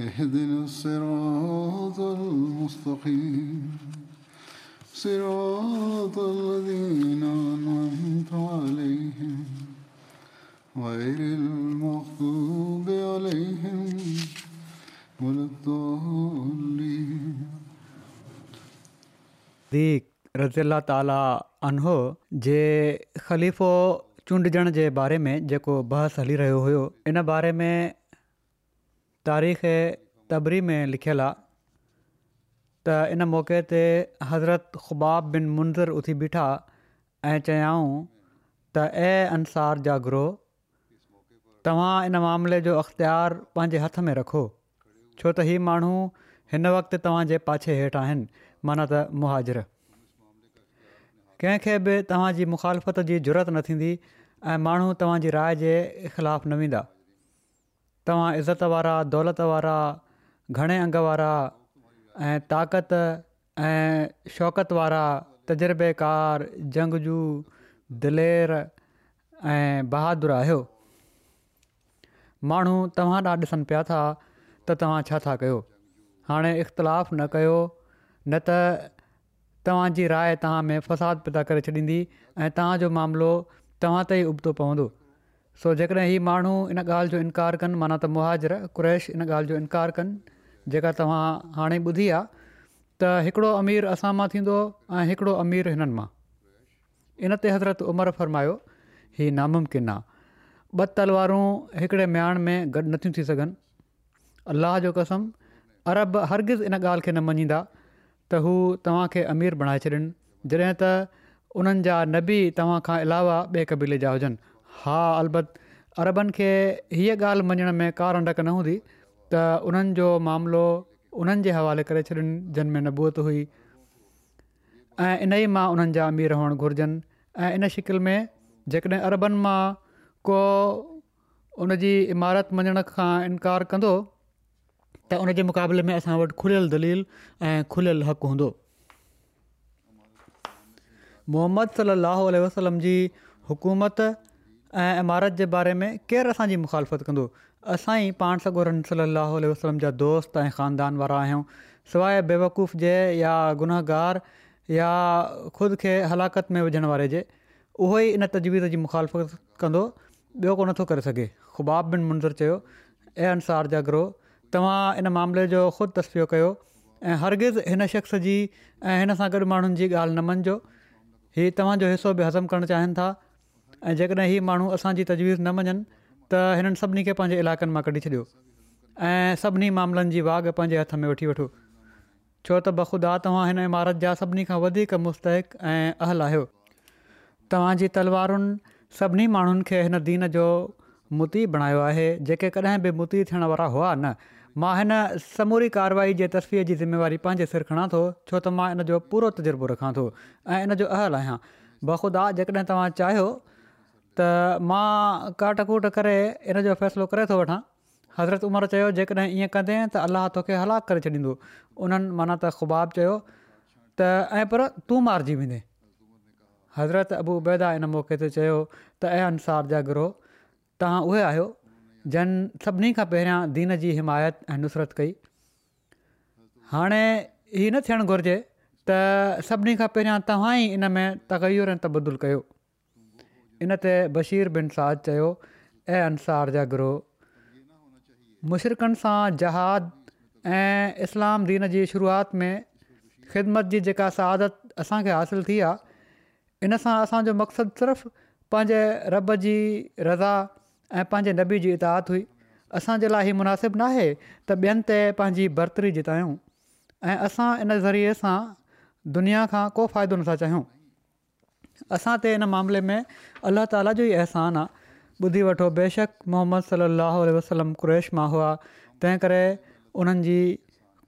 اهدنا الصراط المستقيم صراط الذين أنعمت عليهم غير المغضوب عليهم ولا الضالين صدیق रज़ी अला ताला अनहो जे ख़लीफ़ो चूंडजण जे बारे में जेको बहस हली रहियो हुयो इन बारे में تاریخ तबरी में लिखियलु आहे त इन मौके ते हज़रत ख़ुबाब बिन मुंज़र उथी बीठा ऐं चयाऊं त ऐं अंसार जा ग्रोह तव्हां इन मामले जो अख़्तियार पंहिंजे हथ में रखो छो त ही माण्हू हिन वक़्ति तव्हांजे पाछे हेठि माना त मुहाजरु कंहिंखे बि مخالفت मुखालफ़त जी ज़रूरत न थींदी ऐं माण्हू राय نہ ویندا तव्हां इज़त वारा दौलत वारा घणे अंग वारा ऐं ताक़त ऐं शौक़त वारा तजुर्बेकार जंगजू दिलेर ऐं बहादुर आहियो माण्हू तव्हां ॾांहुं ॾिसनि पिया था त तव्हां छा था कयो हाणे इख़्तिलाफ़ु न कयो न त तव्हांजी राय तव्हां में फ़साद पैदा करे छॾींदी ऐं तव्हांजो मामिलो तव्हां उबतो पवंदो सो जेकॾहिं हीउ माण्हू इन ॻाल्हि जो इनकार कनि माना त मुहाजर कुरैश इन ॻाल्हि जो इनकार कनि जेका तव्हां हाणे ॿुधी आहे त हिकिड़ो अमीर असां मां थींदो ऐं हिकिड़ो अमीर हिननि मां इन ते हज़रत उमरि फ़र्मायो हीउ नामुमकिन आहे ॿ तलवारूं हिकिड़े में गॾु नथियूं थी सघनि अलाह जो कसम अरब हरगिज़ इन ॻाल्हि खे न मञींदा त हू तव्हांखे अमीर बणाए छॾिन जॾहिं त उन्हनि जा नबी तव्हां खां अलावा ॿिए क़बीले जा हा अलबति अरबनि खे हीअ ॻाल्हि मञण में का रंडक न हूंदी त उन्हनि जो मामिलो उन्हनि जे हवाले करे छॾिन जिन में नबूत हुई ऐं इन ई मां उन्हनि जा अमीर हुअणु घुरिजनि ऐं इन शिकिल में जेकॾहिं अरबनि मां को उन जी इमारत मञण खां इनकार कंदो त उनजे मुक़ाबले में असां वटि खुलियल दलील ऐं खुलियल हक़ु हूंदो मोहम्मद सलाहु वसलम जी हुकूमत ऐं इमारत जे बारे में केरु असांजी मुखालफ़त कंदो असां ई पाण सगोरन गन वसलम जा दोस्त ऐं ख़ानदान वारा आहियूं सवाइ बेवकूफ़ जे या गुनाहगार या ख़ुदि खे हलाकत में विझण वारे जे उहो ई इन तजवीज़ जी मुखालफ़त कंदो ॿियो को नथो करे सघे ख़ुबाब बिन मुंज़र चयो ऐं अंसार जा ग्रोह तव्हां इन मामले जो ख़ुदि तस्वीर कयो ऐं हरगिज़ हिन शख़्स जी ऐं हिन सां गॾु माण्हुनि जी ॻाल्हि न मञिजो हीउ तव्हांजो हिसो बि हज़म करणु चाहिनि था ऐं जेकॾहिं हीअ माण्हू असांजी तजवीज़ न मञनि त हिननि सभिनी खे पंहिंजे इलाइक़नि मां कढी छॾियो ऐं सभिनी मामलनि जी वाघ पंहिंजे हथ में वठी वठो छो त बखुदा तव्हां हिन इमारत जा सभिनी खां वधीक मुस्तक़ ऐं अहल आहियो तव्हांजी तलवारुनि सभिनी माण्हुनि खे हिन दीन जो मुती बणायो आहे जेके कॾहिं बि मुती थियण वारा हुआ न मां हिन समूरी कार्यवाई जे तस्वीर जी ज़िमेवारी पंहिंजे सिर खणा थो छो त मां इन जो पूरो तजुर्बो रखां थो ऐं इन जो अहल आहियां बखुदा जेकॾहिं तव्हां चाहियो त मां काट कुट करे इन जो फ़ैसिलो करे थो वठां हज़रत उमिरि चयो जेकॾहिं ईअं कंदे त अलाह तोखे हलाकु करे छॾींदो उन्हनि माना त ख़ुबाब चयो त ऐं पर तूं मारिजी वेंदे हज़रत अबूबे इन मौक़े ते चयो त ऐं अंसार जा गिरोह तव्हां उहे आहियो जन सभिनी खां पहिरियां दीन जी हिमायत ऐं नुसरत कई हाणे हीउ न थियणु घुरिजे त सभिनी खां पहिरियां तव्हां ई इन में तगैरो इन ते बशीर बिन साज चयो ऐं अंसार जा ग्रोह मुशरक़नि सां जहाद ऐं इस्लाम दीन जी शुरुआति में ख़िदमत जी जेका सहादत असांखे हासिलु थी आहे इन सां असांजो मक़सदु सिर्फ़ु पंहिंजे रॿ जी रज़ा ऐं पंहिंजे नबी जी इतादु हुई असांजे लाइ हीउ मुनासिबु नाहे त ॿियनि ते पंहिंजी बरतरी जितायूं ऐं असां इन ज़रिए सां दुनिया खां को फ़ाइदो नथा चाहियूं असां ते इन मामले में अलाह ताला जो ई अहसान आहे ॿुधी वठो बेशक मोहम्मद सली अलाहु वसलम कुरेश मां हुआ तंहिं करे उन्हनि जी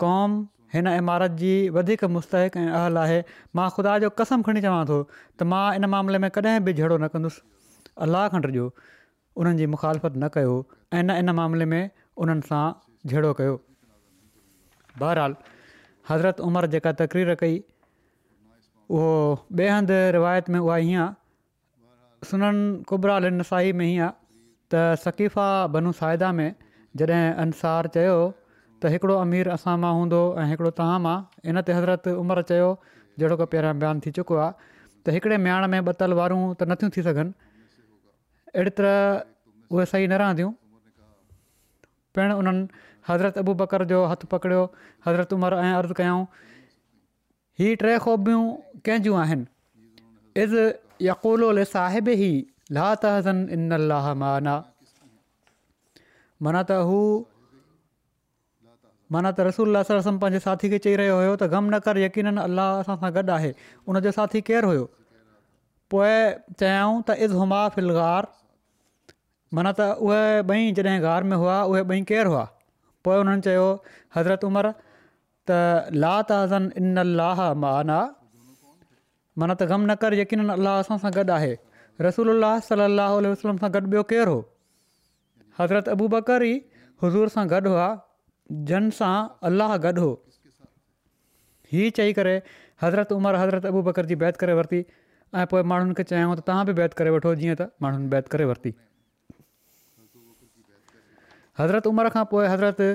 क़ौम हिन इमारत जी वधीक मुस्तक़ ऐं अहल आहे मां ख़ुदा जो कसम खणी चवां थो त मां इन मामले में कॾहिं बि झेड़ो न कंदुसि अलाह खंड जो उन्हनि जी मुखालफ़त न कयो ऐं न इन मामले में उन्हनि सां झेड़ो कयो बहरहाल हज़रत उमर जेका तकरीर कई उहो ॿिए हंधि रिवायत में उहा हीअं आहे सुननि कुबराल में हीअं आहे त सकीफ़ा बनूसाइदा में जॾहिं अंसार चयो त हिकिड़ो अमीर असां मां हूंदो ऐं हिकिड़ो तव्हां मां इन ते हज़रत उमिरि चयो जहिड़ो को पहिरियां बयानु थी चुको आहे त हिकिड़े मियाण में ॿतल वारूं त नथियूं थी सघनि अहिड़ी तरह उहे सही न रहंदियूं पिणु उन्हनि हज़रत अबू बकर जो हथ पकड़ियो हज़रत उमिरि ऐं अर्ज़ु कयऊं टे कंहिंजूं आहिनि इज़ साहिब ई ला त हज़न इन अलाह माना त हू माना त रसूल पंहिंजे साथी खे चई रहियो हुयो त ग़म न कर यकीन अलाह सां गॾु आहे उनजो साथी केरु हुयो पोइ चयाऊं त इज़ हुमा फिल गार माना त उहे ॿई जॾहिं गार में हुआ उहे ॿई केरु हुआ पोइ उन्हनि चयो हज़रत उमर त लात हज़न इन अलाह माना माना त ग़म न कर यकीन अलाह असां सां गॾु आहे रसूल अला सलाहु वसलम सां गॾु ॿियो केरु हो हज़रत अबू बकर ई हुज़ूर सां गॾु हुआ जन सां अलाह गॾु हो ही चई करे हज़रत उमिरि हज़रत अबू बकर जी बैत करे वरिती ऐं पोइ माण्हुनि खे चयाऊं त तव्हां बि बैत करे वठो जीअं त माण्हुनि बैत करे वरिती हज़रत उमिरि खां पोइ हज़रत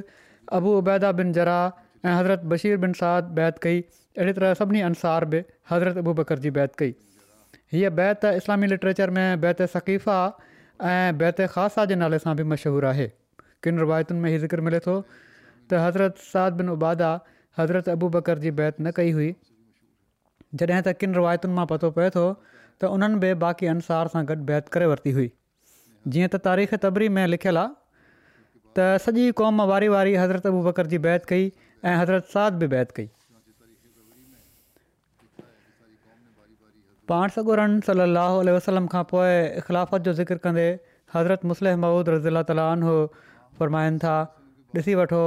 अबू उबैदा बिन जरा ऐं हज़रत बशीर बिन साद बैत कई अहिड़ी तरह सभिनी अनुसार बि हज़रत अबू बकर जी बैत कई हीअ बैत इस्लामी लिटरेचर में बैत सकीफ़ा ऐं बैत ख़ासा जे नाले सां बि मशहूरु आहे किन रिवायतुनि में हीअ ज़िकर मिले थो त हज़रत साद बिन उबादा हज़रत अबू बकर जी बैत न कई हुई जॾहिं त किन रिवायतुनि मां पतो पए थो त उन्हनि बि बाक़ी अंसार सां गॾु बैत करे वरिती हुई जीअं त तारीख़ तबरी में लिखियलु आहे त सॼी क़ौम वारी वारी हज़रत अबू बकर जी बैत कई ऐं हज़रत साद बि बैत कई पाण सगुरनि सलाहु वसलम खां पोइ ख़िलाफ़त जो جو कंदे हज़रत حضرت महुूद रज़ीला رضی फ़रमाइनि था ॾिसी वठो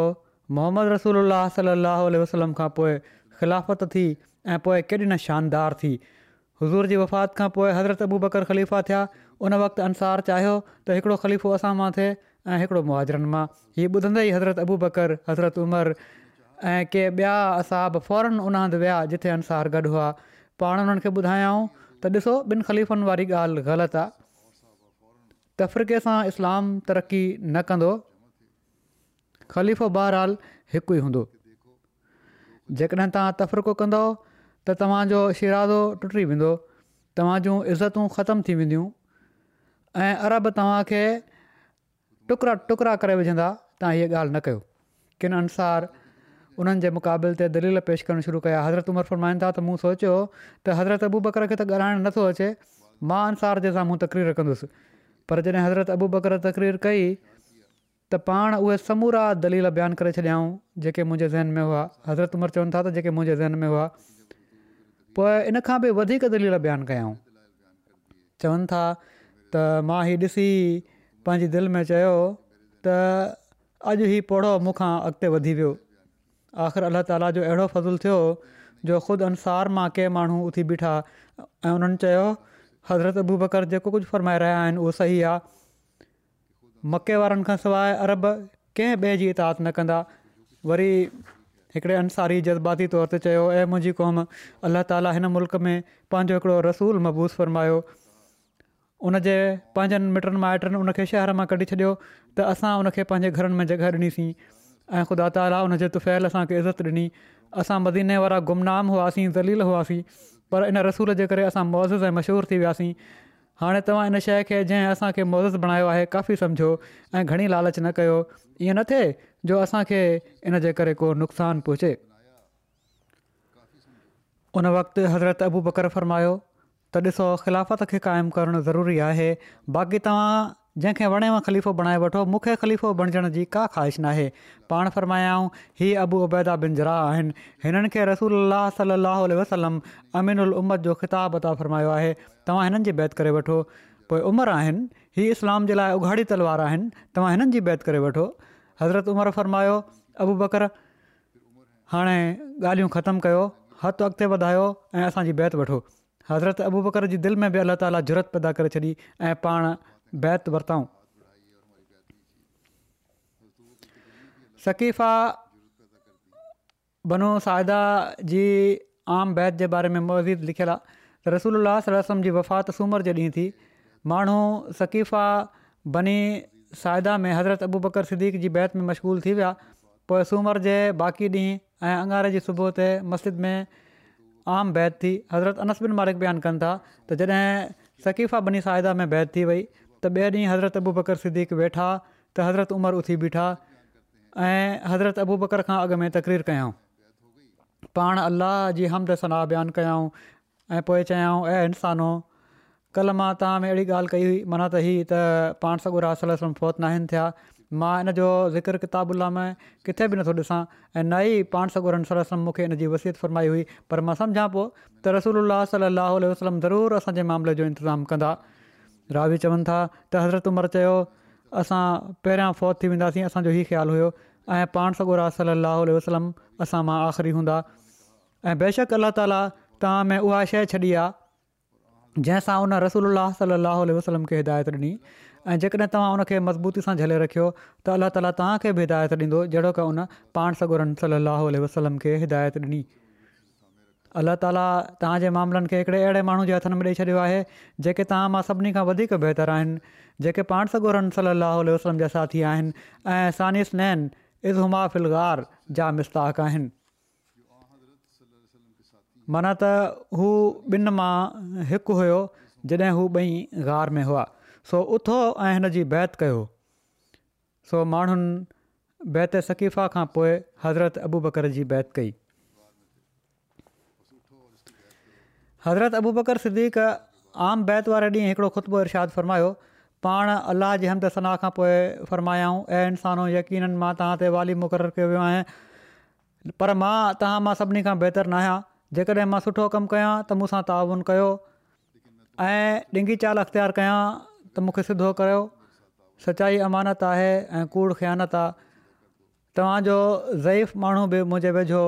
मोहम्मद रसूल وٹھو वसलम खां पोइ ख़िलाफ़त थी ऐं पोइ केॾी न शानदार थी हुज़ूर जी वफ़ात खां पोइ हज़रत अबू बकरु ख़लीफ़ा थिया उन वक़्तु अंसार चाहियो त हिकिड़ो ख़लीफ़ो असां मां थिए ऐं हिकिड़ो मुआजरनि मां हीअ ॿुधंदे ई हज़रत अबू बकर हज़रत उमर ऐं के ॿिया असाब फौरन उन हंधि विया जिथे अंसार गॾु हुआ पाण उन्हनि खे ॿुधायऊं त ॾिसो ॿिनि ख़लीफ़ुनि वारी ॻाल्हि ग़लति आहे तफ़रीक़े सां इस्लाम तरक़ी न कंदो ख़लीफ़ो बहरहाल हिकु ई हूंदो जेकॾहिं तव्हां तफ़रक़ो कंदो त तव्हांजो शिराज़ो टुटी वेंदो तव्हां जूं इज़तूं ख़तमु थी वेंदियूं ऐं अरब तव्हां टुकड़ा टुकड़ा करे विझंदा तव्हां हीअ ॻाल्हि न कयो किन उन्हनि जे मुक़ाबिल ते दलील पेश करणु शुरू कया हज़रत उमरि फरमाइनि था त मूं सोचियो त हज़रत अबू बकर खे त ॻाल्हाइणु नथो अचे मां अंसार जे सां तकरीर कंदुसि पर जॾहिं हज़रत अबू बकर तक़रीर कई त पाण उहे समूरा दलील बयानु करे छॾियाऊं जेके मुंहिंजे ज़हन में हुआ हज़रत उमिरि चवनि था त जेके मुंहिंजे ज़हन में हुआ पोइ इन खां बि वधीक दलील बयानु कयाऊं चवनि था त मां हीउ ॾिसी पंहिंजी दिलि में चयो त अॼु हीउ पौढो मूंखां अॻिते वधी वियो आख़िर अल्ला ताला जो अहिड़ो फ़ज़लु थियो जो ख़ुदि अंसार मां कंहिं माण्हू उथी बीठा ऐं उन्हनि चयो हज़रत अबू बकर जेको कुझु फ़र्माए रहिया आहिनि उहो सही आहे मके वारनि खां सवाइ अरब कंहिं ॿिए जी तात न कंदा वरी हिकिड़े अंसारी जज़्बाती तौर ते चयो ऐं मुंहिंजी क़ौम अलाह ताला हिन मुल्क में पंहिंजो हिकिड़ो रसूल मबूस फ़र्मायो उनजे पंहिंजनि मिटनि माइटनि उन शहर मां कढी छॾियो त असां उनखे पंहिंजे घरनि में जॻह ॾिनीसीं ऐं ख़ुदा ताली उन जे तुफैल असांखे इज़त ॾिनी असां मदीने वारा गुमनाम हुआसीं ज़लील हुआसीं पर इन रसूल जे करे असां मौज़ ऐं मशहूरु थी वियासीं हाणे तव्हां इन शइ खे जंहिं असांखे मौज़ बणायो आहे काफ़ी सम्झो ऐं घणी लालच न कयो ईअं न थिए जो असांखे इन जे करे को नुक़सान पहुचे उन वक़्तु हज़रत अबू बकर फरमायो त ॾिसो ख़िलाफ़त खे क़ाइमु करणु ज़रूरी आहे बाक़ी तव्हां जंहिंखे वणे मां ख़लीफ़ो बणाए वठो मूंखे ख़लीफ़ो बणजण जी का ख़्वाहिश नाहे पाण फ़र्मायाऊं हीअ अबू उबैदा बिन जराह आहिनि हिननि खे रसूल सलाहु वसलम अमीनु उलम जो ख़िताबुता फ़र्मायो आहे तव्हां हिननि जी बैत करे वठो पोइ उमिरि आहिनि हीअ इस्लाम जे लाइ उघाड़ी तलवार आहिनि तव्हां हिननि जी बैत करे वठो हज़रत उमिरि फ़र्मायो अबू ॿकरु हाणे ॻाल्हियूं ख़तमु कयो हथु अॻिते वधायो ऐं असांजी बैतु वठो हज़रत अबू बकर जी दिलि में बि अलाह ताली ज़रूरत पैदा करे छॾी ऐं बैत वरताऊं सकीफ़ा बनो सायदा जी आम बैत जे बारे में मज़ीद लिखियलु आहे रसूल अल्लास जी वफ़ाति सूमर जे ॾींहुं थी माण्हू सकीफ़ा बनी सायदा में हज़रत अबू बकर सिदीक जी बैत में मशगूल थी विया पोइ सूमर जे बाक़ी ॾींहुं ऐं अंगारे जी सुबुह ते मस्जिद में आम बैत थी हज़रत अनस मालिक बयानु कनि था त जॾहिं सकीफ़ा बनी सायदा में बैत थी वई त ॿिए ॾींहुं हज़रत अबू बकर सिद्दीक़ वेठा त हज़रत उमर उथी बीठा ऐं हज़रत अबू बकर खां अॻु में तकरीर कयऊं पाण अलाह जी हमद सना बयानु कयूं ऐं पोइ चयाऊं ऐं इंसान हो कल्ह मां तव्हां में अहिड़ी ॻाल्हि कई हुई माना त हीअ त पाण सगुरसम फौत नाहिनि थिया मां इन जो ज़िकिर किताबु में किथे बि नथो ॾिसां ऐं ना ई पाण सगुरम मूंखे इन जी वसीत फरमाई हुई पर मां सम्झां पोइ त रसूल अलाह वसलम ज़रूरु असांजे मामले जो इंतिज़ाम कंदा रावी चवनि था त हज़रत उमरु चयो असां पहिरियां फ़ौत थी वेंदासीं असांजो ई ख़्यालु हुयो ऐं पाण सगोर आहे सलाहु वसलम असां मां आख़िरी हूंदा ऐं बेशक अलाह ताला तव्हां में उहा शइ छॾी आहे जंहिंसां उन रसूल सलाहु वसलम खे हिदायत ॾिनी ऐं जेकॾहिं तव्हां उनखे मज़बूती सां झले रखियो त अलाह ताली तव्हांखे बि हिदायत ॾींदो जहिड़ो की उन पाण सगोरन सलाहु वसलम खे हिदायत ॾिनी अलाह ताला तव्हांजे मामलनि खे हिकिड़े अहिड़े माण्हू जे हथ में ॾेई छॾियो आहे जेके तव्हां मां सभिनी खां वधीक बहितरु आहिनि जेके पाण सॻो रन सम जा साथी आहिनि ऐं सानिस नैन इज़ हुमा फिल गार जा मुस्ताहक आहिनि माना त हू ॿिनि मां हिकु हुयो जॾहिं हू ॿई गार में हुआ सो उथो ऐं हिन जी बैत कयो सो माण्हुनि बैत सकीफ़ा खां पोइ हज़रत अबू बकर जी बैत कई हज़रत अबू बकर सिद्दीक़ आम बैत वारे ॾींहुं हिकिड़ो ख़ुतबो इरशाद اللہ पाण अलाह जी हमद सनाह खां पोइ फ़रमायाऊं ऐं इंसानो यकीननि मां तव्हां ते वाली मुक़ररु कयो वियो आहे पर मां तव्हां मां सभिनी खां बहितरु न आहियां जेकॾहिं मां सुठो कमु कयां त ताउन कयो ऐं चाल अख़्तियारु कयां त मूंखे सिधो कयो सचाई अमानत आहे ऐं कूड़ ख़यानत आहे तव्हांजो ज़ईफ़ माण्हू बि मुंहिंजे वेझो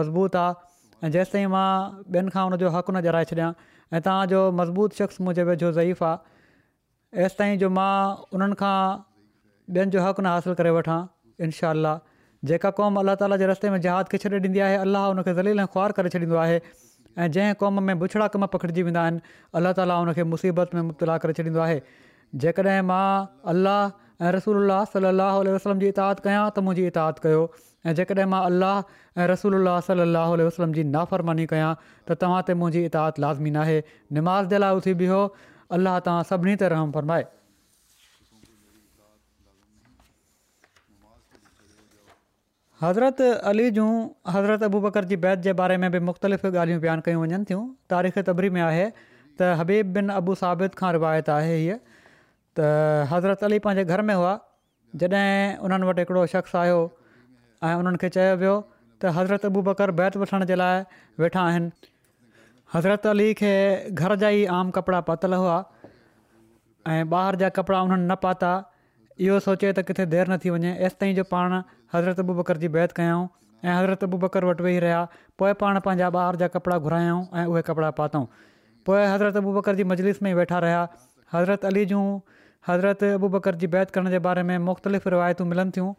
मज़बूत आहे ऐं जेसि ताईं मां ॿियनि खां उनजो हक़ु न जराए छॾियां ऐं तव्हांजो मज़बूत शख़्स मुंहिंजे वेझो ज़ईफ़ आहेसि ताईं जो मां उन्हनि खां ॿियनि जो हक़ु न हासिलु करे वठां इनशा जेका क़ौम अलाह ताला जे रस्ते में जहाद खे छॾे ॾींदी आहे अलाह हुनखे ज़लील ऐं ख़्वार करे छॾींदो आहे ऐं जंहिं क़ौम में बुछड़ा कम पखिड़िजी वेंदा आहिनि अल्ला ताला मुसीबत में मुबतला करे छॾींदो आहे जेकॾहिं मां अलाह ऐं रसूल अल्ला सलाहु उल वसलम जी इताद कयां त मुंहिंजी इताद कयो ऐं जेकॾहिं मां अलाह ऐं रसूल अलाह सलाहु उल वसलम जी नाफ़रमानी कयां त तव्हां ते मुंहिंजी इतात लाज़मी नाहे निमाज़ जे लाइ उथी बीहो अल्लाह तव्हां सभिनी ते रहम फ़रमाए हज़रत अली जूं हज़रत अबू बकर जी बैत जे बारे में बि मुख़्तलिफ़ ॻाल्हियूं प्यान कयूं वञनि थियूं तारीख़ तबरी में आहे त हबीब बिन अबू साबित खां रिवायत आहे हीअ त हज़रत अली पंहिंजे घर में हुआ जॾहिं उन्हनि वटि हिकिड़ो शख़्स आयो ऐं उन्हनि खे चयो वियो त हज़रत अबू बकर बैत वठण जे लाइ वेठा आहिनि हज़रत अली खे घर जा ई आम कपिड़ा पातल हुआ ऐं ॿाहिरि जा कपिड़ा उन्हनि न पाता इहो सोचे त किथे देरि न थी वञे ऐसि ताईं जो पाण हज़रत अबू बकर जी बैत कयऊं ऐं हज़रत अबू बकर वटि वेही रहिया पोइ पाण पंहिंजा ॿाहिरि जा कपिड़ा घुरायूं ऐं उहे कपिड़ा पातऊं पोइ हज़रत अबू बकर जी मजलिस में ई वेठा रहिया हज़रत अली जूं हज़रत अबू बकर जी बैत करण जे बारे में मुख़्तलिफ़ रिवायतूं मिलनि थियूं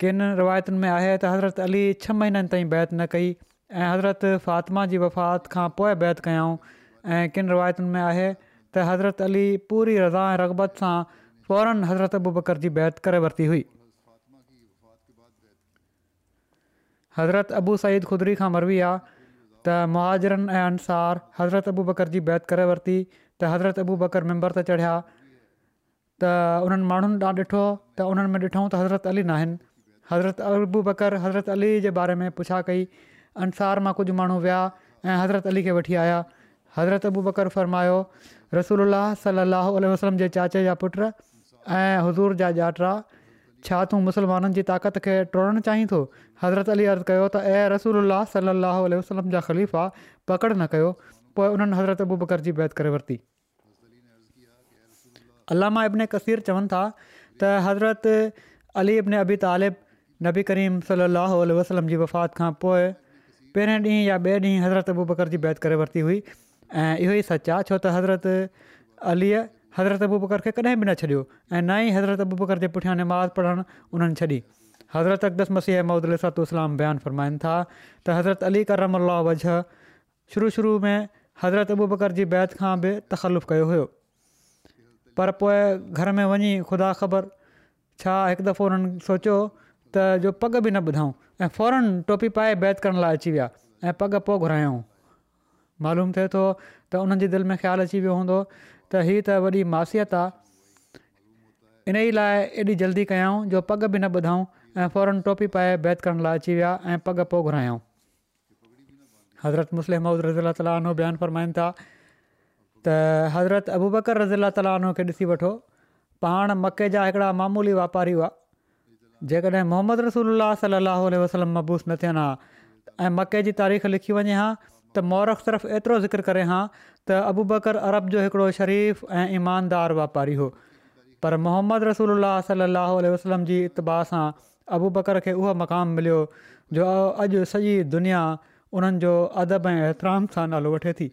किनि रिवायतुनि में आहे त हज़रत अली छह महीननि ताईं बैत न कई ऐं हज़रत फ़ातिमा जी वफ़ात खां पोइ बैत कयाऊं ऐं किनि रवायतुनि में आहे त हज़रत अली पूरी रज़ा ऐं रगबत सां फौरन हज़रत अबू बकर जी बैत करे वरिती हुई हज़रत अबू सईद खुदरी खां मरबी आहे त मुआरनि ऐं अनुसार हज़रत अबू बकर जी बैत करे वरिती त हज़रत अबू बकर चढ़िया त उन्हनि माण्हुनि ॾां ॾिठो त उन्हनि में ॾिठूं त हज़रत अली नाहिनि हज़रत अबू बकर हज़रत अली जे बारे में पुछा कई अंसार मां कुझु माण्हू विया ऐं हज़रत अली खे वठी आया हज़रत अबू बकर फ़र्मायो रसूल सल वसलम जे चाचे जा पुट ऐं हज़ूर जा ॼाता छा तूं मुस्लमाननि जी ताक़त खे टोड़णु चाहीं थो हज़रत अली अर्ज़ु कयो त ऐं रसूल सलाहु वसलम जा ख़लीफ़ा पकिड़ि न कयो पोइ उन्हनि हज़रत अबू बकर जी बैत करे वरिती अलामा अबने کثیر चवनि था त हज़रत अली अबने अबी तालिब नबी करीम सली अल वसलम जी वफ़ात खां पोइ पहिरें ॾींहुं या ॿिए ॾींहुं हज़रत جی बकर کرے ورتی ہوئی یہ हुई سچا इहो ई حضرت علی حضرت त हज़रत अलीअ हज़रत अबू बकर खे कॾहिं बि न छॾियो ऐं ना ई हज़रत अबू बकर जे पुठियां नमाज़ पढ़णु उन्हनि छॾी हज़रत अकदस मसीह मौदलातलाम बयानु फ़रमाइनि था त हज़रत अली करमला वजह शुरू शुरू में हज़रत अबू बकर पर पोइ घर में वञी ख़ुदा ख़बर छा हिकु दफ़ो उन्हनि सोचियो त जो पग बि न ॿुधऊं ऐं फौरन टोपी पाए बैत करण लाइ अची विया ऐं पग पोइ घुरायऊं मालूम थिए थो त उन्हनि जे दिलि में ख़्यालु अची वियो हूंदो त हीअ त वॾी मासियत इन ई लाइ एॾी जल्दी कयूं जो पग बि न ॿुधऊं ऐं फौरन टोपी पाए बैत करण लाइ अची विया ऐं पग पोइ घुरायऊं हज़रत मुस्लिम महमूद रज़ीला तालीनो बयानु फरमाइनि था त हज़रत अबू बकर रज़ीला तालीन खे ॾिसी वठो पाण मके जा हिकिड़ा मामूली वापारी हुआ जेकॾहिं मोहम्मद रसूल अलाह सलाहु वसलम मबूस न थियनि हा ऐं मके जी तारीख़ लिखी वञे हा त मोरख सिरफ़ु एतिरो ज़िक्र करे हा त अबू बकर अरब जो हिकिड़ो शरीफ़ ऐं ईमानदार वापारी हो पर मोहम्मद रसूल अलाह सलाहु वसलम जी इतबा सां अबू बकर खे उहो मक़ाम मिलियो जो अॼु सॼी दुनिया उन्हनि जो अदब ऐं एतराम सां नालो वठे थी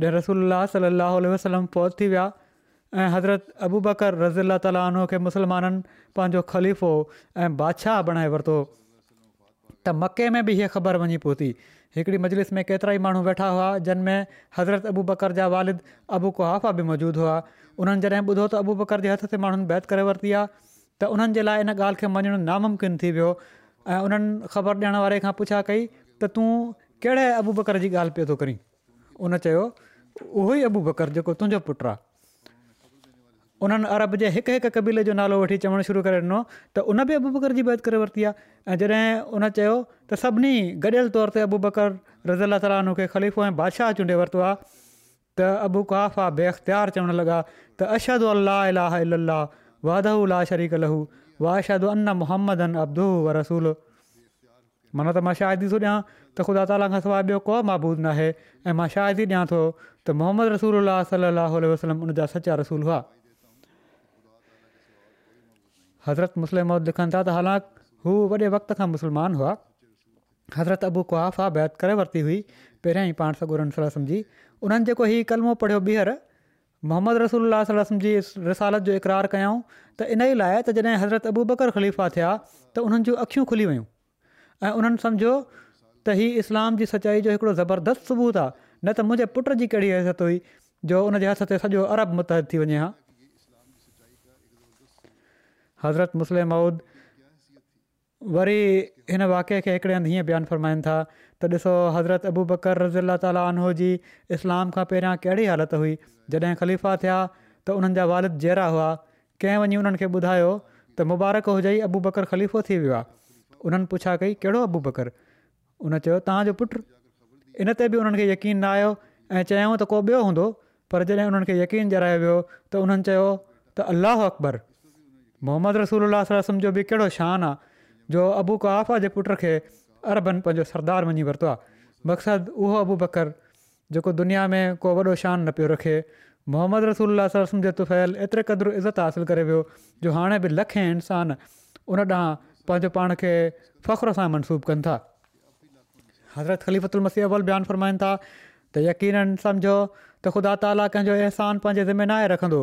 जॾहिं रसूल सलाहु वसलम फ़ौज थी विया ऐं हज़रत अबू बकर रज़ीला तालो के मुस्लमाननि पंहिंजो ख़लीफ़ो ऐं बादशाह बणाए वरितो त मके में बि इहे ख़बर वञी पहुती हिकिड़ी मजलिस में केतिरा ई माण्हू वेठा हुआ जिन में हज़रत अबू बकर जा वालिद अबू कुहाफ़ा बि मौजूदु हुआ उन्हनि जॾहिं ॿुधो त अबू बकर जे हथ ते माण्हुनि बैत करे वरिती आहे त उन्हनि जे लाइ इन ॻाल्हि खे मञणु नामुमकिन थी वियो ऐं उन्हनि ख़बर ॾियण वारे खां पुछा कई त तूं कहिड़े अबू बकर जी ॻाल्हि पियो थो करीं उन चयो उहो ई अबू बकर जेको तुंहिंजो पुटु आहे उन्हनि अरब जे हिकु हिकु कबीले जो नालो वठी चवणु शुरू करे ॾिनो त उन बि अबू बकर जी बैत करे वरिती आहे ऐं जॾहिं उन चयो त सभिनी गॾियल तौर ते अबू बकर रज़ी अलाह खे ख़लीफ़ो ऐं बादशाह चूंडे वरितो आहे त अबू काफ़ा बे अख़्तियार चवणु लॻा त अशद अलाह अलाह वाधह ला शरी लहू वा अन मुहम्मद अन अब्दु रसूल माना त मां शादी थो ॾियां त ख़ुदा ताला सवाइ ॿियो को महबूदु नाहे ऐं मां शायदि ॾियां थो त मोहम्मद रसूल अलाह वसलम हुन जा सचा रसूल हुआ हज़रत मुस्लिम लिखनि था त हालांकि हू वॾे वक़्त खां मुस्लमान हुआ हज़रत अबू कुआफ़ा बैत करे वरिती हुई पहिरियां ई पाण सॻु सम्झी उन्हनि जेको हीउ कलमो पढ़ियो ॿीहर मोहम्मद रसूल अलाह जी रसालत जो इक़रार कयऊं त इन ई लाइ त जॾहिं हज़रत अबू बकर ख़लीफ़ा थिया त उन्हनि जूं अख़ियूं खुली वियूं ऐं उन्हनि त हीअ इस्लाम जी सचाई जो हिकिड़ो ज़बरदस्त सबूत आहे न त मुंहिंजे पुट जी कहिड़ी हज़त हुई जो उनजे हथ ते सॼो अरब मुत थी वञे हा हज़रत मुस्लिम माउद वरी हिन वाके खे हिकिड़े हंधु हीअं बयानु फ़र्माइनि था त ॾिसो हज़रत अबू बकर रज़ीला तालोजी इस्लाम खां पहिरियां कहिड़ी हालति हुई जॾहिं ख़लीफ़ा थिया त उन्हनि जा वारिद जहिड़ा हुआ कंहिं वञी उन्हनि खे ॿुधायो त मुबारक हुजे अबू बकरु ख़लीफ़ो थी वियो आहे उन्हनि पुछा कई कहिड़ो अबू बकर उन चयो तव्हांजो पुटु इन ते बि उन्हनि खे यकीन न आयो ऐं चयऊं त को ॿियो हूंदो पर जॾहिं उन्हनि खे यकीन जरायो वियो त उन्हनि चयो त अलाहो अकबर मोहम्मद रसूल अलाह जो बि कहिड़ो शान आहे जो अबू कआा जे पुट खे अरबनि पंहिंजो सरदार मञी वरितो आहे मक़सदु उहो अबू बकर जेको दुनिया में को वॾो शान न पियो रखे मोहम्मद रसूल अलाह जे तुफैल एतिरे क़दुरु इज़त हासिलु करे वियो जो हाणे बि लखे इंसानु उन ॾांहुं पंहिंजो पाण खे फ़ख्रु सां मनसूबु कनि था हज़रत मसीह अवल बयानु फ़रमाइनि था त यकीननि सम्झो त ख़ुदा ताली कंहिंजो इह्सान पंहिंजे ज़िमेनारे रखंदो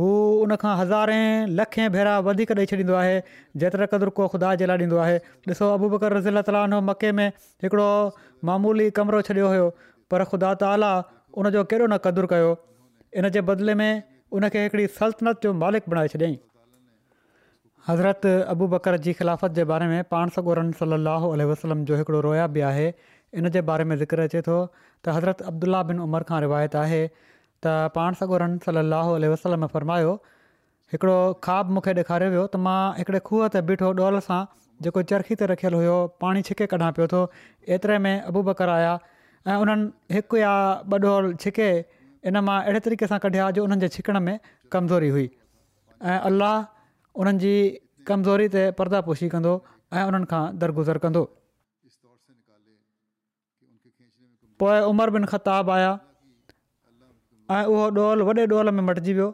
हू उनखां हज़ारे लखे भेरा वधीक ॾेई छॾींदो आहे जेतिरो क़दुरु को ख़ुदा जे लाइ ॾींदो आहे ॾिसो बकर रज़ीला ताल मके में हिकिड़ो मामूली कमिरो छॾियो हुयो पर ख़ुदा ताली उन जो न क़दुरु कयो इन जे बदिले में उनखे हिकिड़ी सल्तनत जो मालिक बणाए छॾियईं हज़रत अबू बकर जी ख़िलाफ़त जे बारे में पाण सगोरन सल अलाहु वसलम जो हिकिड़ो रोया बि आहे इन जे बारे में ज़िक्र अचे थो त हज़रत अब्दुला बिन उमर खां रिवायत आहे त पाण सॻोरन सलाहु वसलम फ़रमायो हिकिड़ो ख्वाबु मूंखे ॾेखारियो वियो त मां हिकिड़े खूह ते बीठो डोल सां जेको चरखी ते रखियलु हुयो पाणी छिके कढा पियो थो एतिरे में अबू बकर आया ऐं उन्हनि हिकु या ॿ ढोल छिके इन मां अहिड़े तरीक़े सां कढिया जो उन्हनि छिकण में कमज़ोरी हुई ऐं अलाह उन्हनि जी कमज़ोरी ते पर्दापोशी पोशी कंदो ऐं उन्हनि खां दरगुज़र कंदो पोइ उमर बिन खताब आया ऐं उहो ॾोहल वॾे ॾोहल में मटिजी वियो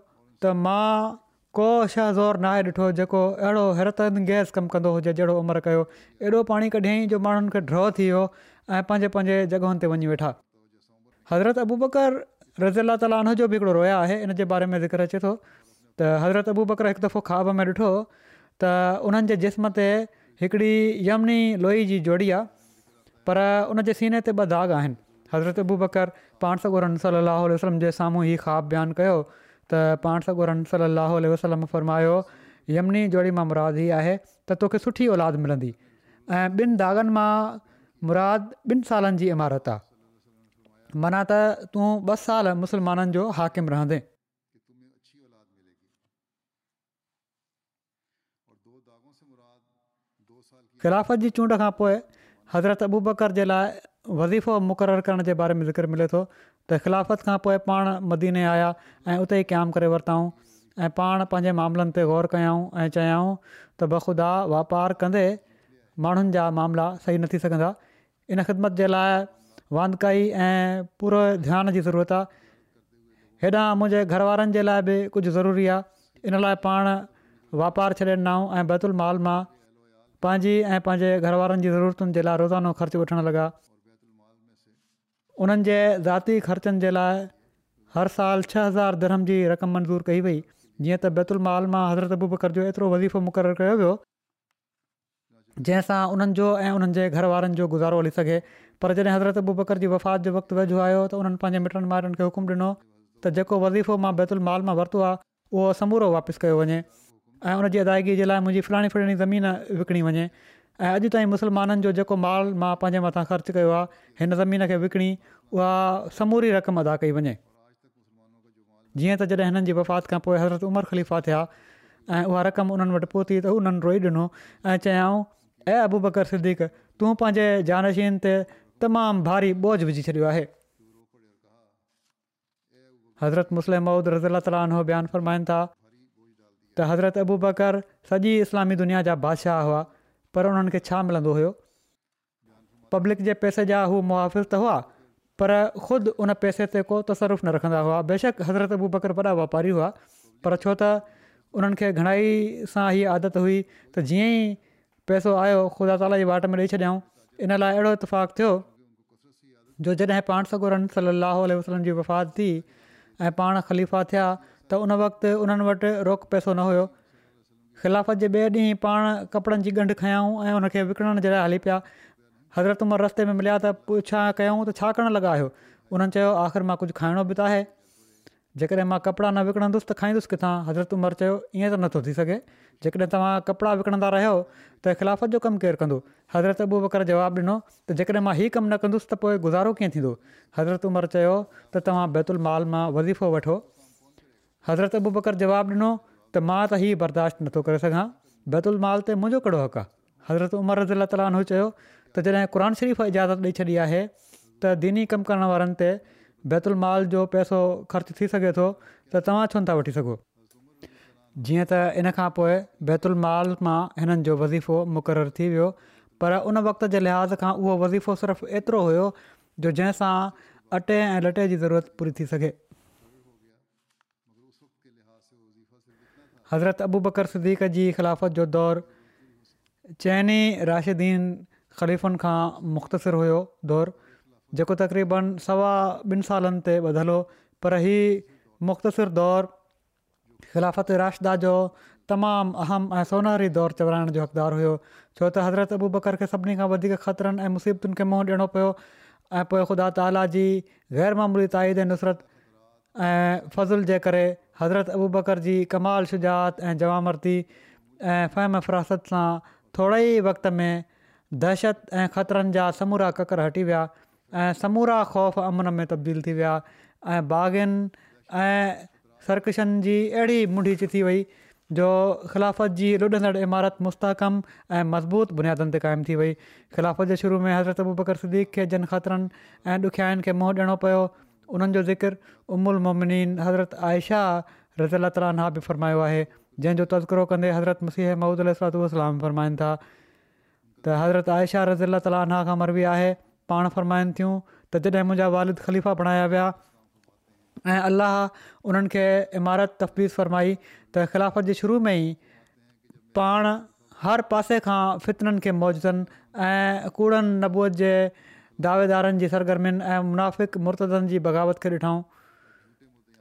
त मां को शहज़ोर ज़ोरु ॾिठो जेको अहिड़ो हैरत गैस कमु कंदो हुजे जहिड़ो उमिरि कयो एॾो पाणी कढियईं जो माण्हुनि खे ड्रॉ थी वियो ऐं पंहिंजे पंहिंजे जॻहियुनि ते वञी वेठा हज़रत अबू बकर रज़ी लाल जो बि हिकिड़ो रोया आहे इन जे बारे में ज़िक्र अचे थो त हज़रत अबू बकर हिकु दफ़ो ख्वाब में ॾिठो त उन्हनि जे जिस्म ते हिकिड़ी यमिनी लोई जी जोड़ी आहे पर उन जे सीने ते ॿ दाग़ आहिनि हज़रत अबू बकर पाण सॻोरम सलाह वसलम जे साम्हूं ई ख़्वाबु बयानु कयो त पाण सॻोरम सलाहु वसलम फ़रमायो यमनी जोड़ी मां मुराद ई आहे त तोखे सुठी औलाद मिलंदी ऐं ॿिनि दाग़नि मां मुराद ॿिनि सालनि जी इमारत आहे माना त तूं ॿ साल मुस्लमाननि जो हाकिम रहंदे ख़िलाफ़त जी चूंड खां पोइ हज़रत अबूबकर जे लाइ वज़ीफ़ो मुक़ररु करण जे बारे में ज़िक्र मिले थो त ख़िलाफ़त खां पोइ पाण मदीने आया ऐं उते ई क़ाइमु करे वरिताऊं ऐं पाण पंहिंजे मामलनि ते ग़ौर कयूं ऐं चयाऊं त बख़ुदा वापारु कंदे माण्हुनि जा मामला सही न थी सघंदा इन ख़िदमत जे लाइ वांध कई ऐं पूरे ध्यान जी ज़रूरत आहे हेॾां मुंहिंजे घर वारनि जे लाइ बि कुझु ज़रूरी आहे इन लाइ पाण वापारु छॾे ॾिनाऊं ऐं बैतुल माल मां पंहिंजी ऐं पंहिंजे घरवारनि जी ज़रूरतुनि जे लाइ रोज़ानो ख़र्च वठणु लॻा उन्हनि जे ज़ाती ख़र्चनि जे लाइ हर साल छह हज़ार धर्म जी रक़म मंज़ूरु कई वई जीअं त बैतुल माल मां हज़रत अबू बकर जो एतिरो वज़ीफ़ो मुक़रर कयो वियो जंहिंसां उन्हनि जो ऐं उन्हनि जे घरवारनि जो गुज़ारो हली सघे पर जॾहिं हज़रत अबू बकर जी वफ़ात जे वक़्तु वेझो आयो त उन्हनि पंहिंजे मिटनि माइटनि खे हुकुमु ॾिनो त जेको वज़ीफ़ो मां बैतुल माल मां वरितो आहे उहो समूरो वापसि कयो वञे ऐं उनजी अदाइगी जे लाइ मुंहिंजी फलाणी फलाणी ज़मीन विकिणी वञे ऐं अॼु ताईं मुस्लमाननि जो जेको माल मां पंहिंजे मथां ख़र्चु कयो आहे हिन ज़मीन खे विकिणी उहा समूरी रक़म अदा कई वञे जीअं त जॾहिं हिननि जी वफ़ात खां पोइ हज़रत उमर ख़लीफ़ा थिया ऐं उहा रक़म उन्हनि वटि पहुती त उन्हनि रोई ॾिनो ऐं चयाऊं ऐं अबू बकर सिद्दीक़ तूं पंहिंजे जानशीन ते तमामु भारी बोझ विझी छॾियो आहे हज़रत मुस्लिम महूद रज़ीला तालीहो बयानु फ़रमाइनि था त हज़रत अबू बकर सॼी इस्लामी दुनिया जा बादशाह हुआ पर उन्हनि खे छा मिलंदो हुयो पब्लिक जे पैसे जा हू मुआ त हुआ पर ख़ुदि उन पैसे ते को तसरफ़ु न रखंदा हुआ बेशक हज़रत अबू बकर वॾा वापारी हुआ पर छो त उन्हनि खे घणाई सां इहा आदत हुई त जीअं ई पैसो आयो ख़ुदा ताली वाट में ॾेई छॾियऊं इन लाइ अहिड़ो इतफ़ाक़ु थियो जो जॾहिं पाण सगुर सली अलाहु वफ़ात थी ऐं पाण ख़लीफ़ा थिया त उन वक़्तु उन्हनि वटि रोक पैसो न हुयो ख़िलाफ़त जे ॿिए ॾींहुं पाण कपिड़नि जी ॻंढु खयऊं ऐं उन खे जे हली पिया हज़रत उमिरि रस्ते में मिलिया त पुछा कयूं त छा करणु लॻा हुयो उन्हनि चयो आख़िर मां कुझु खाइणो बि त आहे जेकॾहिं मां कपिड़ा न विकिणंदुसि त खाईंदुसि किथां हज़रत उमिरि चयो ईअं त नथो थी सघे जेकॾहिं तव्हां कपिड़ा विकिणंदा रहियो त ख़िलाफ़त जो कमु केरु कंदो हज़रत बबू बि जवाबु ॾिनो त जेकॾहिं मां हीउ कमु न कंदुसि त पोइ गुज़ारो कीअं थींदो हज़रत उमर चयो त तव्हां बैतुल माल मां वज़ीफ़ो वठो हज़रत अबू बकर जवाबु ॾिनो त मां त हीउ बर्दाश्त नथो करे सघां माल ते मुंहिंजो कहिड़ो हक़ आहे हज़रत उमर रज़ीला ताली हू चयो त जॾहिं क़ुर शरीफ़ इजाज़त ॾेई छॾी आहे त दीनी कमु करण वारनि ते बैतुल माल जो पैसो ख़र्च थी सघे थो त तव्हां छो न था वठी सघो जीअं त इन खां पोइ बैतुल माल मां हिननि जो वज़ीफ़ो मुक़ररु थी वियो पर उन वक़्त जे लिहाज़ खां उहो वज़ीफ़ो सिर्फ़ु एतिरो हुयो जो जंहिंसां अटे ऐं लटे जी ज़रूरत पूरी थी सघे حضرت अबू बकर सदीक़ جی ख़िलाफ़त जो دور چینی राशिदीन خلیفن खां مختصر हुयो دور जेको तक़रीबन सवा بن سالن ते ॿधलु हो पर हीउ मुख़्तसिर दौरु ख़िलाफ़त राशदा जो तमामु अहम ऐं सोनहरी दौरु चवराइण जो हक़दारु हुयो छो त हज़रत अबू बकर खे सभिनी खां वधीक ख़तरनि ऐं मुसीबतुनि खे मुंहुं ॾियणो पियो ख़ुदा ताला जी نصرت ताईद नुसरत हज़रत अबू बकर जी कमाल शुजात ऐं जवामरती ऐं फ़हम फिरासत सां थोरे ई वक़्त में दहशत ऐं ख़तरनि जा समूरा ककर हटी विया ऐं समूरा ख़ौफ़ अमन में तब्दील थी विया ऐं बाग़नि ऐं सर्किशनि जी अहिड़ी मुंढीचि थी वई जो ख़िलाफ़त जी लुॾंदड़ इमारत मुस्तक़म ऐं मज़बूत बुनियादनि ते क़ाइमु थी वई ख़िलाफ़त जे शुरू में हज़रत अबू बकर सदीक खे जन ख़तरनि ऐं ॾुखियाईनि खे मुंहुं ॾियणो पियो उन्हनि जो ज़िकर उमुल मोमिन हज़रत आयशा रज़ीला ताला बि फ़रमायो आहे जंहिंजो तज़कुरो कंदे हज़रत मसीह महूद सलात बि फ़रमाइनि था त हज़रत आयशा रज़ी अला ताली आना खां मरबी आहे पाण फ़रमाइनि थियूं त जॾहिं मुंहिंजा वारिद ख़लीफ़ा बणाया विया ऐं अलाह उन्हनि खे इमारत तफ़वीस फरमाई त ख़िलाफ़त जे शुरू में ई पाण हर पासे खां फितरनि खे मौजनि ऐं कूड़नि नबूअ जे दावेदारनि जी सरगर्मियुनि ऐं मुनाफ़िक मुर्तनि जी बग़ावत खे ॾिठऊं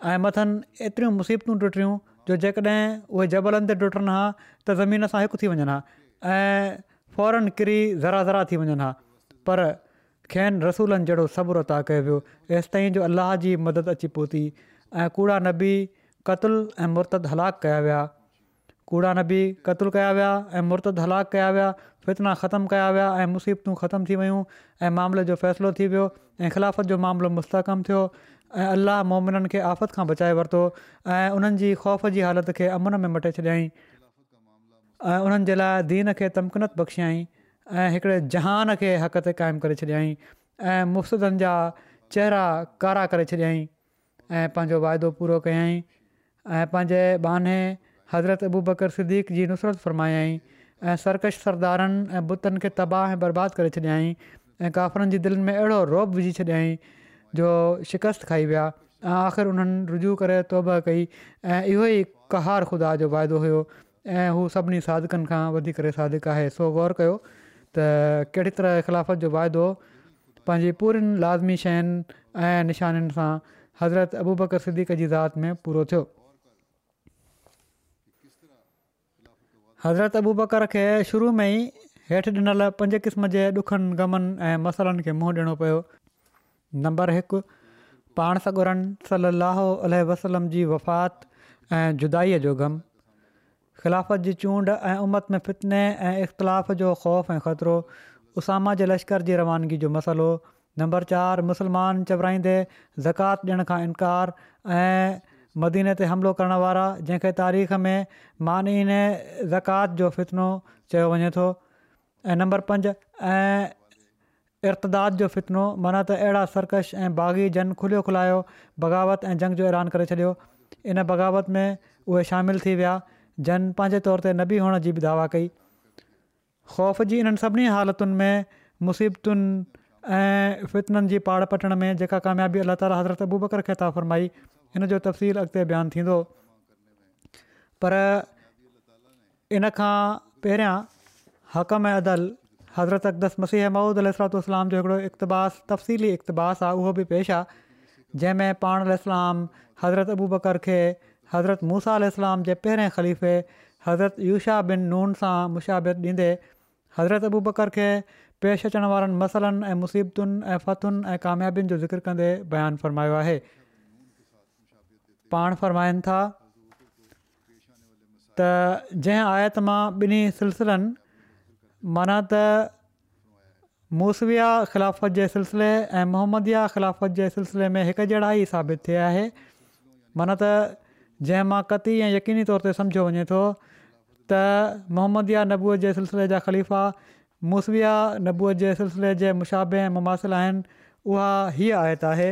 ऐं मथनि एतिरियूं मुसीबतूं टुटियूं जो जेकॾहिं उहे जबलनि ते टुटनि हा त ज़मीन सां हिकु थी वञनि हा ऐं फौरन किरी ज़रा ज़रा थी वञनि हा पर खेनि रसूलनि जहिड़ो सब्रु अता कयो वियो एसिताईं जो अलाह जी मदद अची पहुती ऐं कूड़ा नबी क़तुल ऐं मुर्तद हलाक कया विया कूड़ा नबी क़तलु कया विया ऐं मुर्त हलाक कया विया फ़ितना ख़तमु कया विया ऐं मुसीबतूं ख़तमु थी वियूं ऐं मामले जो फ़ैसिलो थी वियो ऐं ख़िलाफ़त जो मामिलो मुस्तक़म थियो ऐं अलाह मोमिननि खे आफ़त खां बचाए वरितो ऐं उन्हनि जी ख़ौफ़ जी हालति खे अमन में मटे छॾियईं ऐं उन्हनि जे लाइ दीन खे तमकिनत बख़्शियई ऐं हिकिड़े जहान खे हक़ ते क़ाइमु करे छॾियई ऐं मुफ़्तनि जा चेहरा कारा करे छॾियईं ऐं पंहिंजो वाइदो पूरो कयई ऐं पंहिंजे हज़रत अबू बकर सिद्दीक़ जी नुसरत फ़रमायाई ऐं सरकश सरदारनि ऐं बुतनि खे तबाह ऐं बर्बादु करे छॾियई ऐं काफ़रनि जी दिलि में अहिड़ो रोब विझी छॾियईं जो शिकस्त खाई विया ऐं आख़िर उन्हनि रुजू करे तौबा कई ऐं इहो ई कहार खुदा जो वाइदो हुयो ऐं हू सभिनी सादिकनि खां वधीक सादिकु आहे सो ग़ौर कयो त कहिड़ी तरह ख़िलाफ़त जो वाइदो पंहिंजी पूरीनि लाज़मी शयुनि ऐं निशाननि सां हज़रत अबू बकर सिद्दीक़ जी ज़ात में पूरो थियो हज़रत अबूबकर खे शुरू में ई हेठि ॾिनल पंज क़िस्म जे ॾुखनि ग़मनि ऐं मसइलनि खे मुंहुं ॾियणो पियो नंबर हिकु पाण सॻुरनि सलाहु अलह वसलम जी वफ़ात ऐं जुदाअ जो ग़म ख़िलाफ़त जी चूंड ऐं उमत में फितने ऐं इख़्तिलाफ़ जो ख़ौफ़ ऐं ख़तरो उसामा जे लश्कर जी रवानगी जो मसलो नंबर चारि मुसलमान चवराईंदे ज़कात ॾियण खां इनकार ऐं मदीने ते हमिलो करण वारा जंहिंखे तारीख़ में मानी ने ज़कात जो फ़ितनो चयो वञे थो ऐं नंबर पंज ऐं इर्तदाद जो फितनो माना त अहिड़ा सरकश ऐं बाग़ी जन खुलियो खुलायो बग़ावत ऐं जंग जो ऐलान करे छॾियो इन बग़ावत में उहे शामिलु थी विया जन पंहिंजे तौर ते नबी बि हुअण जी बि दावा कई ख़ौफ़ जी इन्हनि सभिनी हालतुनि में मुसीबतुनि ऐं फितननि जी पाड़ पटण में जेका कामयाबी अल्ला ताली हज़रत बूबकर खे था फ़रमाई हिन जो तफ़सील अॻिते बयानु थींदो पर इनखां पहिरियां हक़ में अदल हज़रत अक़दस मसीह मूदुाताम जो हिकिड़ो इक़्तिबास तफ़सीली इक़्तबास आहे उहो बि पेश आहे जंहिंमें पाण अलाम हज़रत अबू बकर खे हज़रत मूसा अलाम जे पहिरें ख़लीफ़े हज़रत यूषा बिन नून सां मुशाबित ॾींदे हज़रत अबू बकर खे पेश अचण वारनि मसलनि ऐं मुसीबतुनि ऐं फ़तुन ऐं कामियाबियुनि जो ज़िक्र कंदे बयानु फ़रमायो आहे पाण फ़रमाइनि था त जंहिं आयत मां ॿिन्ही सिलसिलनि माना त मूसविया ख़िलाफ़त जे सिलसिले ऐं मोहम्मद ख़िलाफ़त जे सिलसिले में हिकु जहिड़ा ई साबित थिया आहे माना त जंहिं मां कती ऐं यकीनी तौर ते समुझो वञे थो त मोहम्मदिया नबूअ जे सिलसिले जा ख़लीफ़ा मूसविया नबूअ जे सिलसिले जे मुशाबे ऐं मुमासिल आहिनि उहा हीअ आहे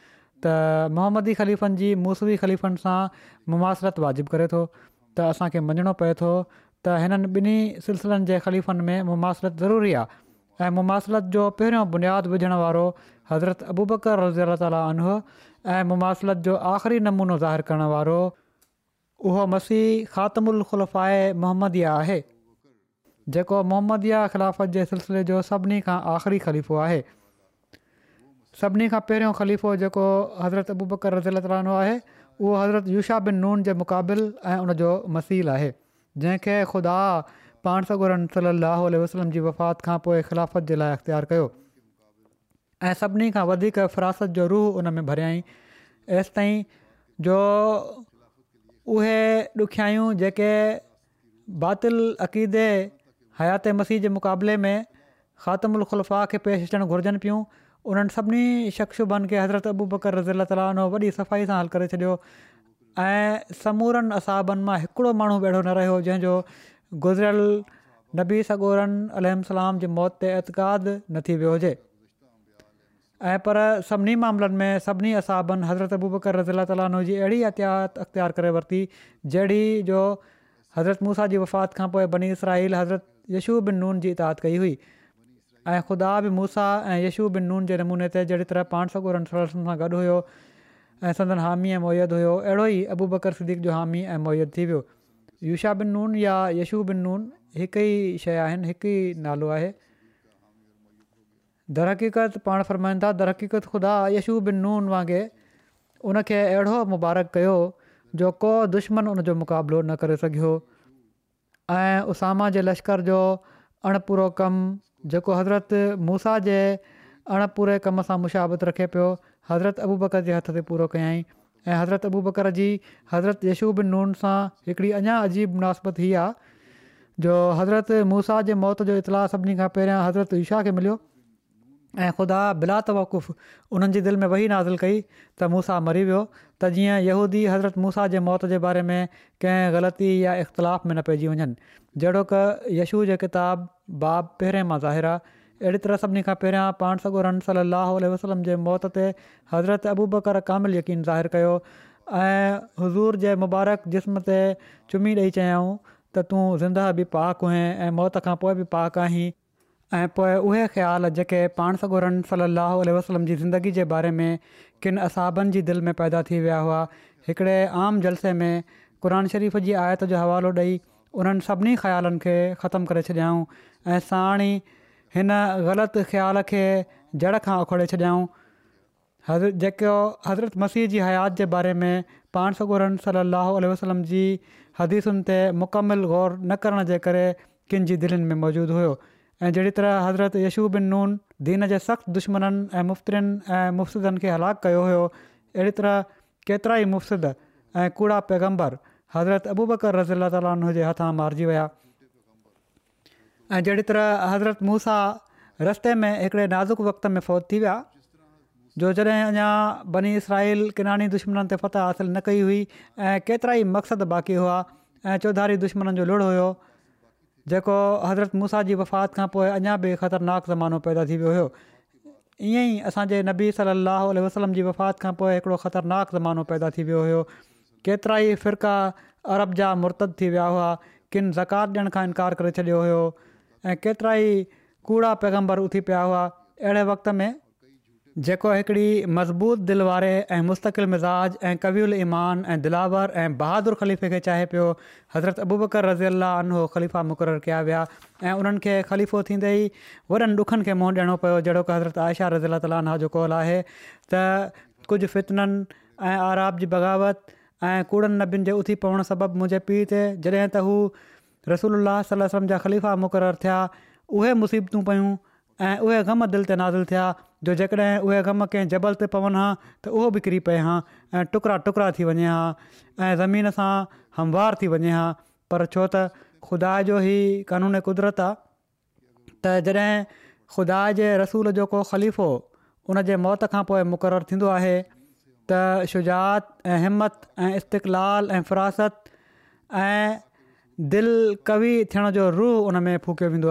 त मोहम्मदी ख़लीफ़नि जी मूसवी ख़लीफ़नि सां मुमासलत वाजिबु करे थो त असांखे मञिणो पए थो त हिननि ॿिन्ही सिलसिलनि जे ख़लीफ़नि में मुमासलत ज़रूरी आहे ऐं मुमासलत जो पहिरियों बुनियादु विझण वारो हज़रत अबूबकर रज़ी अला तालो ऐं मुमासलत जो आख़िरी नमूनो ज़ाहिर करणु वारो उहो मसीह ख़ात ख़ुलफ़ आहे मोहम्मद आहे जेको मोहम्मदिया ख़िलाफ़त जे सिलसिले जो सभिनी खां आख़िरी ख़लीफ़ो आहे सभिनी खां पहिरियों ख़लीफ़ो जेको हज़रत अबूबकर रज़ीलानो आहे उहो हज़रत युशा बिन नून जे मुक़ाबिल ऐं उनजो मसील आहे जंहिंखे ख़ुदा पाण सगोर सली अलसलम जी वफ़ात खां पोइ ख़िलाफ़त जे लाइ अख़्तियारु कयो ऐं सभिनी खां वधीक फिरासत जो रूह उन में भरियाई एसिताईं जो उहे ॾुखियायूं जेके बातिल अक़ीदे हयात मसीह जे मुक़ाबले में ख़ात्मु उल खे पेश अचणु घुरिजनि पियूं उन्हनि सभिनी शख़्सुबनि खे हज़रत अबू बकर रज़ीला तालो वॾी सफ़ाई सां हल करे छॾियो ऐं समूरनि असाबनि मां हिकिड़ो माण्हू बि अहिड़ो न रहियो जंहिंजो गुज़िरियल नबी सगोरन अलाम जी मौत ते एतिक़ाद न थी वियो हुजे ऐं पर सभिनी मामलनि में सभिनी असाबनि हज़रत अबू बकर रज़ी अला तालो जी अहिड़ी इहतियात अख़्तियार करे वरिती जहिड़ी जो हज़रत मूसा जी वफ़ात खां पोइ बनी इसराइल हज़रत यशूब बिनून जी इतिहाद कई हुई ऐं ख़ुदा बि मूसा ऐं यशू बिन नून जे नमूने ते जहिड़ी तरह पाण सॻु सां गॾु हुयो ऐं संदन हामी ऐं मोइत हुयो अहिड़ो ई अबू बकर सदीक जो हामी ऐं मोइत थी वियो युषा बिन नून या यशू बिन नून हिकु ई शइ आहिनि हिकु ई नालो आहे दरहक़ीक़त पाण फ़र्माईंदा दरक़ीक़त ख़ुदा यशू बिन नून वांगुरु उनखे अहिड़ो मुबारक कयो जो को दुश्मन उन जो मुक़ाबिलो न करे सघियो ऐं उसामा जे लश्कर जो अणपूरो कमु जेको हज़रत मूसा जे अणपूरे कम सां मुशाबत रखे पियो हज़रत अबू बकर जे हथ ते पूरो कयई ऐं हज़रत अबू बकर जी हज़रत यशूब नून सां हिकिड़ी अञा अजीब मुनासिबत हीअ आहे जो हज़रत मूसा जे मौत जो इतलाउ सभिनी खां पहिरियां हज़रत ईशा खे मिलियो ऐं ख़ुदा बिलात वक़ुफ़ उन्हनि जी दिलि में वही न हाज़िल कई त मूसा मरी वियो त जीअं यहूदी हज़रत मूसा जे मौत जे बारे में कंहिं ग़लती या इख़्तिलाफ़ में न पइजी वञनि जहिड़ो की यशू जो किताबु बाब पहिरें मां ज़ाहिर आहे अहिड़ी तरह सभिनी खां पहिरियां पाण सॻो रन वसलम जे मौत ते हज़रत अबूबकर कामिल यकीन ज़ाहिर कयो हज़ूर जे मुबारक जिस्म ते चुम्मी ॾेई चयाऊं त तूं ज़िंदह बि पाक हुहीं ऐं मौत खां पोइ बि पाक आहीं ऐं पोइ उहे ख़्याल जेके पाण सॻोरन सलाहु وسلم वसलम जी ज़िंदगी जे बारे में किन असाबनि जी दिलि में पैदा थी विया हुआ हिकिड़े आम जलसे में क़ुर शरीफ़ जी आयत जो हवालो ॾेई उन्हनि सभिनी ख़्यालनि खे ख़तमु करे छॾियाऊं ऐं साणी हिन ग़लति ख़्याल खे जड़ खां उखड़े छॾियाऊं हज़र जेको हज़रत मसीह जी हयात जे बारे में पाण सॻोरन सलाहु वसलम जी हदीसुनि ते मुकमिल ग़ौरु न करण जे करे किन जी दिलनि में मौजूदु हुयो ऐं जहिड़ी तरह हज़रत यशूबिन नून दीन जे सख़्तु दुश्मननि ऐं मुफ़्तरनि ऐं मुफ़्तदनि खे हलाकु कयो हुयो अहिड़ी तरह केतिरा ई मफ़्तदु ऐं कूड़ा पैगम्बर हज़रत अबूबकर रज़ी अला ताली हथां मारिजी विया ऐं जहिड़ी तरह हज़रत मूसा रस्ते में हिकिड़े नाज़ुक वक़्त में फ़ौत थी विया जो जॾहिं अञा बनी इसराइल किनानी दुश्मन ते फ़तह हासिलु न कई हुई ऐं केतिरा ई मक़सदु बाक़ी हुआ ऐं चौधारी दुश्मन जो लुड़ हुयो जेको हज़रत मूसा जी वफ़ात खां पोइ अञा बि ख़तरनाक ज़मानो पैदा थी वियो हुयो ईअं ई असांजे नबी सलाहु आल वसलम जी वफ़ात खां पोइ हिकिड़ो ख़तरनाकु ज़मानो पैदा थी वियो हुयो केतिरा ई फ़िरका अरब जा मुर्तब थी विया हुआ किन ज़कात ॾियण खां इनकार करे छॾियो हुयो ऐं केतिरा ई कूड़ा पैगम्बर उथी पिया हुआ अहिड़े वक़्त में जेको हिकिड़ी मज़बूत दिलि वारे ऐं मुस्तक़िल मिज़ाज ऐं कबील ईमान ऐं दिलावर ऐं बहादुर ख़लीफ़े खे चाहे पियो हज़रत अबूबकर रज़ी अनो ख़लीफ़ा मुक़ररु कया विया ऐं उन्हनि खे ख़लीफ़ो थींदे ई वॾनि ॾुखनि खे मुंहुं ॾियणो पियो जहिड़ो की हज़रत आयशा रज़ीला तालीन्हा जो कौल आहे त कुझु फितननि ऐं आराब जी बग़ावत ऐं कूड़नि नबियुनि जे उथी पवणु सबबि मुंहिंजे पीउ ते जॾहिं त हू रसूल सलम जा ख़लीफ़ा मुक़ररु थिया उहे मुसीबतूं पियूं ऐं उहे ग़म दिलि ते नाज़िल थिया जो जेकॾहिं उहे ग़म कंहिं जबल ते पवनि हा त उहो बि किरी पए हा ऐं टुकड़ा टुकड़ा थी वञे हा ऐं ज़मीन सां हमवार थी वञे हा पर छो त ख़ुदा जो ई कानून कुदरत आहे त जॾहिं ख़ुदा जे रसूल जो को ख़लीफ़ो उनजे मौत खां पोइ मुक़ररु थींदो आहे त शुजा ऐं हिमत ऐं इस्तक़लाल ऐं ऐं दिलि कवि थियण रूह उन में फूकियो वेंदो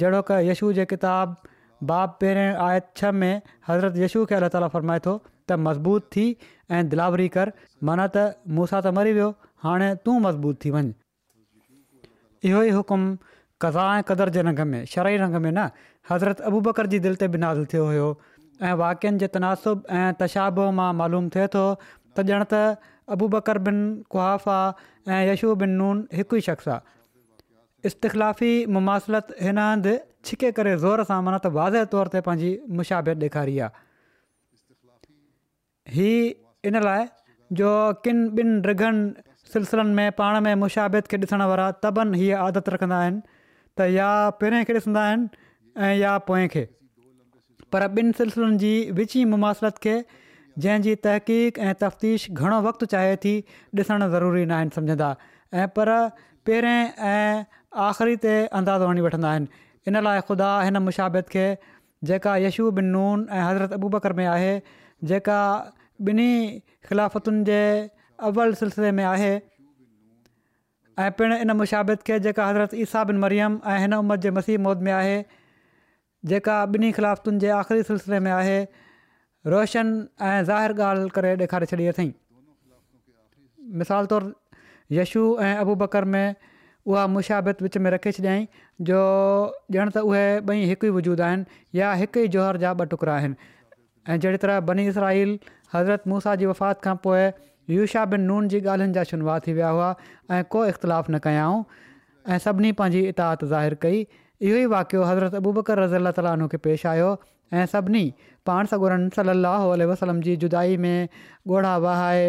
جڑو की यश जे किताब باب पहिरें आए 6 में हज़रत यशू खे अल्ला ताला फ़रमाए थो त मज़बूत थी ऐं दिलावरी कर मन त मूंसां त मरी वियो हाणे तूं मज़बूत थी वञ इहो ई हुकुम कज़ा ऐं क़दुरु जे रंग में शरई रंग में न हज़रत अबू बकर जी दिलि ते बि नाज़ु थियो हुयो ऐं वाक्यनि जे तनासुबु ऐं तशाब मां मालूम थिए थो त ॼण त अबू बकर बिन इस्तिख़िलाफ़ी मुमासिलत हिन हंधि छिके करे ज़ोर सां माना त वाज़े तौर ते पंहिंजी मुशाबियत ॾेखारी आहे ही इन लाइ जो किन ॿिनि रिगनि सिलसिलनि में पाण में मुशाबियत खे ॾिसणु वारा तबनि हीअ आदत रखंदा आहिनि त या पहिरें खे ॾिसंदा आहिनि ऐं या पोइ खे पर ॿिनि सिलसिलनि जी विची मुमासिलत खे जंहिंजी तहक़ीक़ ऐं तफ़्तीश घणो वक़्तु चाहे थी ॾिसणु ज़रूरी न आहिनि सम्झंदा ऐं पर पहिरें ऐं आख़िरी ते अंदाज़ वणी वठंदा आहिनि इन लाइ ख़ुदा हिन मुशाबित खे जेका यशु बिन नून ऐं हज़रत अबू बकर में आहे जेका ॿिन्ही ख़िलाफ़तुनि जे अवल सिलसिले में आहे ऐं पिणु इन मुशाबित खे जेका हज़रत ईसा बिन मरियम ऐं हिन उमिरि जे मसीह मौद में आहे जेका ॿिन्ही ख़िलाफ़तुनि जे आख़िरी सिलसिले में आहे रोशन ऐं ज़ाहिर ॻाल्हि करे ॾेखारे छॾी अथई मिसाल तौरु यशू ऐं अबू बकर में उहा मुशाबित विच में रखे छॾियईं जो ॼण त उहे ॿई हिकु ई वजूद आहिनि या हिकु ई जोहर जा ॿ टुकड़ा आहिनि ऐं जहिड़ी तरह बनी इसराईल हज़रत मूसा जी वफ़ात खां पोइ यूषा बिन नून जी ॻाल्हियुनि जा शुनवा थी विया हुआ ऐं को इख़्तिलाफ़ु न कयाऊं ऐं सभिनी पंहिंजी इता ज़ाहिर कई इहो ई वाक़ियो हज़रत अबूबकर रज़ी अल ताली पेश आयो ऐं सभिनी पाण सां गॾु सली अलाह वसलम जी जुदाई में ॻोड़ा वहाए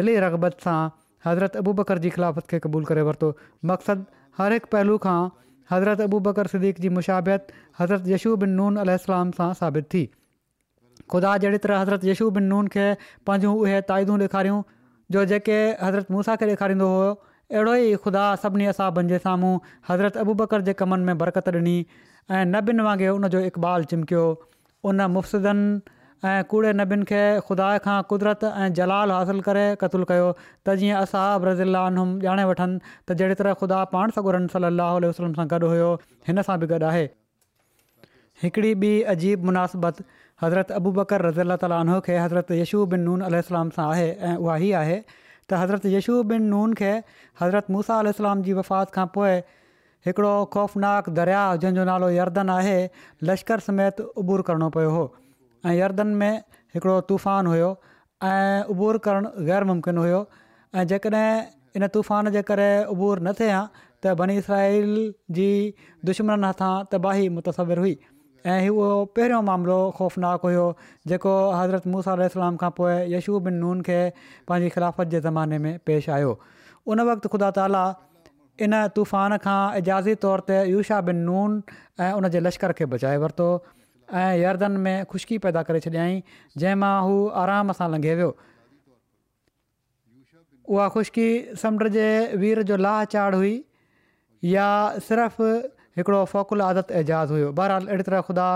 दिली रगबत सां हज़रत अबू बकर जी ख़िलाफ़त खे क़बूल करे वरितो मक़सदु हर हिकु पहलू खां हज़रत अबू बकर सदीक़ जी मुशाबियत हज़रत यसू बिन नून अल सां साबित थी ख़ुदा जहिड़ी तरह हज़रत यशू बिन नून खे पंहिंजूं उहे ताइदूं ॾेखारियूं जो जेके हज़रत मूसा खे ॾेखारींदो हुओ अहिड़ो ई ख़ुदा सभिनी असाबनि जे साम्हूं हज़रत अबू बकर जे कमनि में बरकत ॾिनी ऐं नबिन ॿिन वांगुरु उन जो चिमकियो उन मुफ़्तदनि ऐं कूड़े नबियुनि खे ख़ुदा खां कुदरत ऐं जलाल हासिल करे क़तलु कयो त जीअं असांब रज़ीलाऊं ॼाणे वठनि त जहिड़ी तरह ख़ुदा पाण सां उरनि सलाहु वसलम सां गॾु हुओ हिन सां बि गॾु आहे हिकिड़ी ॿी अजीब मुनासिबत हज़रत अबूबकर रज़ी अला ताले खे हज़रत यशू बिन नून अल सां आहे ऐं उहा ई आहे त हज़रत यशू बिन नून खे हज़रत मूसा अल जी वफ़ात खां पोइ ख़ौफ़नाक दरिया जंहिंजो नालो यर्दन आहे लश्कर समेत उबूर करिणो पियो हुओ ऐं यर्दनि में हिकिड़ो तूफ़ान हुयो ऐं उबूर करणु ग़ैर मुमकिन हुयो ऐं जेकॾहिं इन तूफ़ान जे करे उबूर न थिए हा त बनी इसराईल जी दुश्मन हथां तबाही मुतसविर हुई ऐं उहो पहिरियों मामिलो ख़ौफ़नाकु हुयो जेको हज़रत मूसा इस्लाम खां पोइ यशू बिन नून खे पंहिंजी ख़िलाफ़त जे ज़माने में पेश आयो उन वक़्तु ख़ुदा ताली इन तूफ़ान खां इजाज़ी तौर ते यूशा बिन नून ऐं उन लश्कर खे बचाए वरितो ऐं यर्दनि में ख़ुश्की पैदा करे छॾियईं जंहिं मां हू आराम सां लंघे वियो उहा ख़ुश्की समुंड जे वीर जो लाह चाढ़ हुई या सिर्फ़ हिकिड़ो फ़ोकुल आदत एजाज़ हुयो बहरहाल अहिड़ी तरह ख़ुदा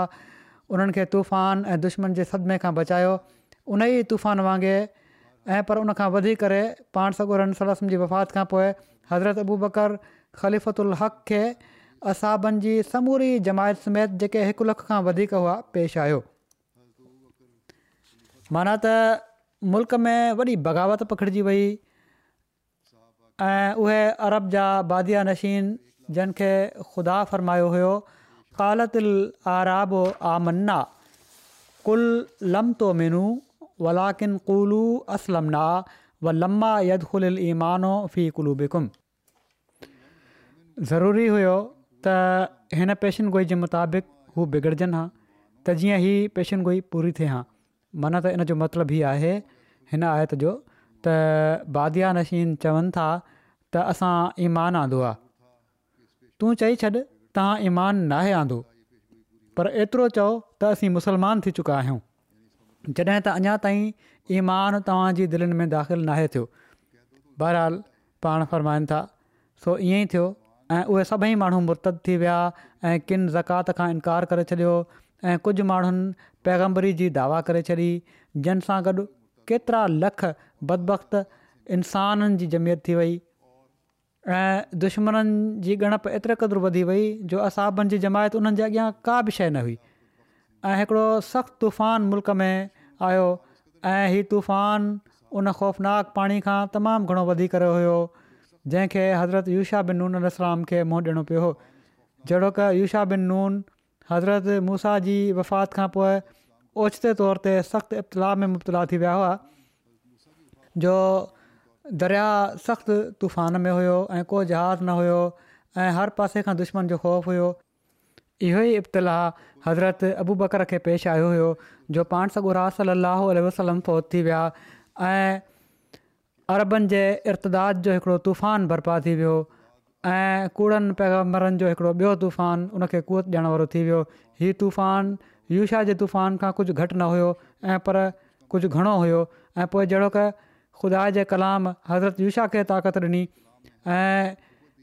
उन्हनि खे तूफ़ान ऐं दुश्मन जे सदमे खां बचायो उन ई तूफ़ान वांगुरु ऐं पर उनखां वधी करे पाण सॻो सल जी वफ़ात खां पोइ हज़रत अबू बकर ख़िफ़तु हक़ खे असाबनि जी समूरी जमायत समेत जेके हिकु लख खां वधीक हुआ पेश आयो माना त मुल्क में वॾी बग़ावत पखिड़िजी वई ऐं उहे अरब जा बादि नशीन जिन खे ख़ुदा फ़रमायो हुयो कालतिल आराब आमन्ना कुल लम तो मिनू वलाकिन कुलू असलमना वलमा यदुल ईमानो फी कुलू बिकुम ज़रूरी हुयो त हिन पेशन गोई जे मुताबिक़ हू बिगड़जनि हा त जीअं ई पेशन गोई पूरी थिए हा मन त इन जो मतिलबु ई आहे हिन आयत जो त बादि नशीन चवनि था त असां ईमान आंदो आहे तूं चई छॾ तव्हां ईमान नाहे आंदो पर एतिरो चओ त असीं मुसलमान थी चुका आहियूं जॾहिं त अञा ताईं ईमान तव्हांजी दिलनि में दाख़िलु नाहे थियो बहरहाल पाण फरमाइनि था सो ईअं ई थियो ऐं उहे सभई माण्हू मुर्तद थी विया ऐं किन ज़कात खां इनकार करे छॾियो ऐं कुझु माण्हुनि पैगम्बरी जी दावा करे छॾी जंहिंसां गॾु केतिरा लख बदबत इंसाननि जी जमियत थी वई ऐं दुश्मन जी ॻणप एतिरे क़दुरु वधी वई जो असाबनि जी जमायत उन्हनि जे अॻियां का बि शइ न हुई ऐं हिकिड़ो सख़्तु तूफ़ान मुल्क में आयो ऐं तूफ़ान उन ख़ौफ़नाक पाणी खां तमामु घणो जंहिंखे हज़रत यूषा बिन नून वसलाम खे मुंहुं ॾियणो पियो हुओ जहिड़ो की युषा बिन नून हज़रत मूसा जी वफ़ात खां पोइ ओचिते तौर ते सख़्तु इब्तिलाह में मुबतला थी विया हुआ जो दरिया सख़्तु तूफ़ान में हुयो ऐं को जहाज़ न हुयो ऐं हर पासे खां दुश्मन जो ख़ौफ़ हुयो इहो ई इब्तिलाह हज़रत अबू बकर खे पेश आयो हुयो जो पाण सॻु राज सली थी विया ऐं अरबनि जे इर्तदाद जो हिकिड़ो तूफ़ान बर्पा थी वियो ऐं कूड़नि पैगामरनि जो हिकिड़ो ॿियो तूफ़ान हुनखे कुवत ॾियण वारो थी वियो हीउ तूफ़ान युषा जे तूफ़ान खां कुझु घटि न हुयो ऐं पर कुझु घणो हुयो ऐं पोइ जहिड़ो कुदा जे कलाम हज़रत युषा खे ताक़त ॾिनी ऐं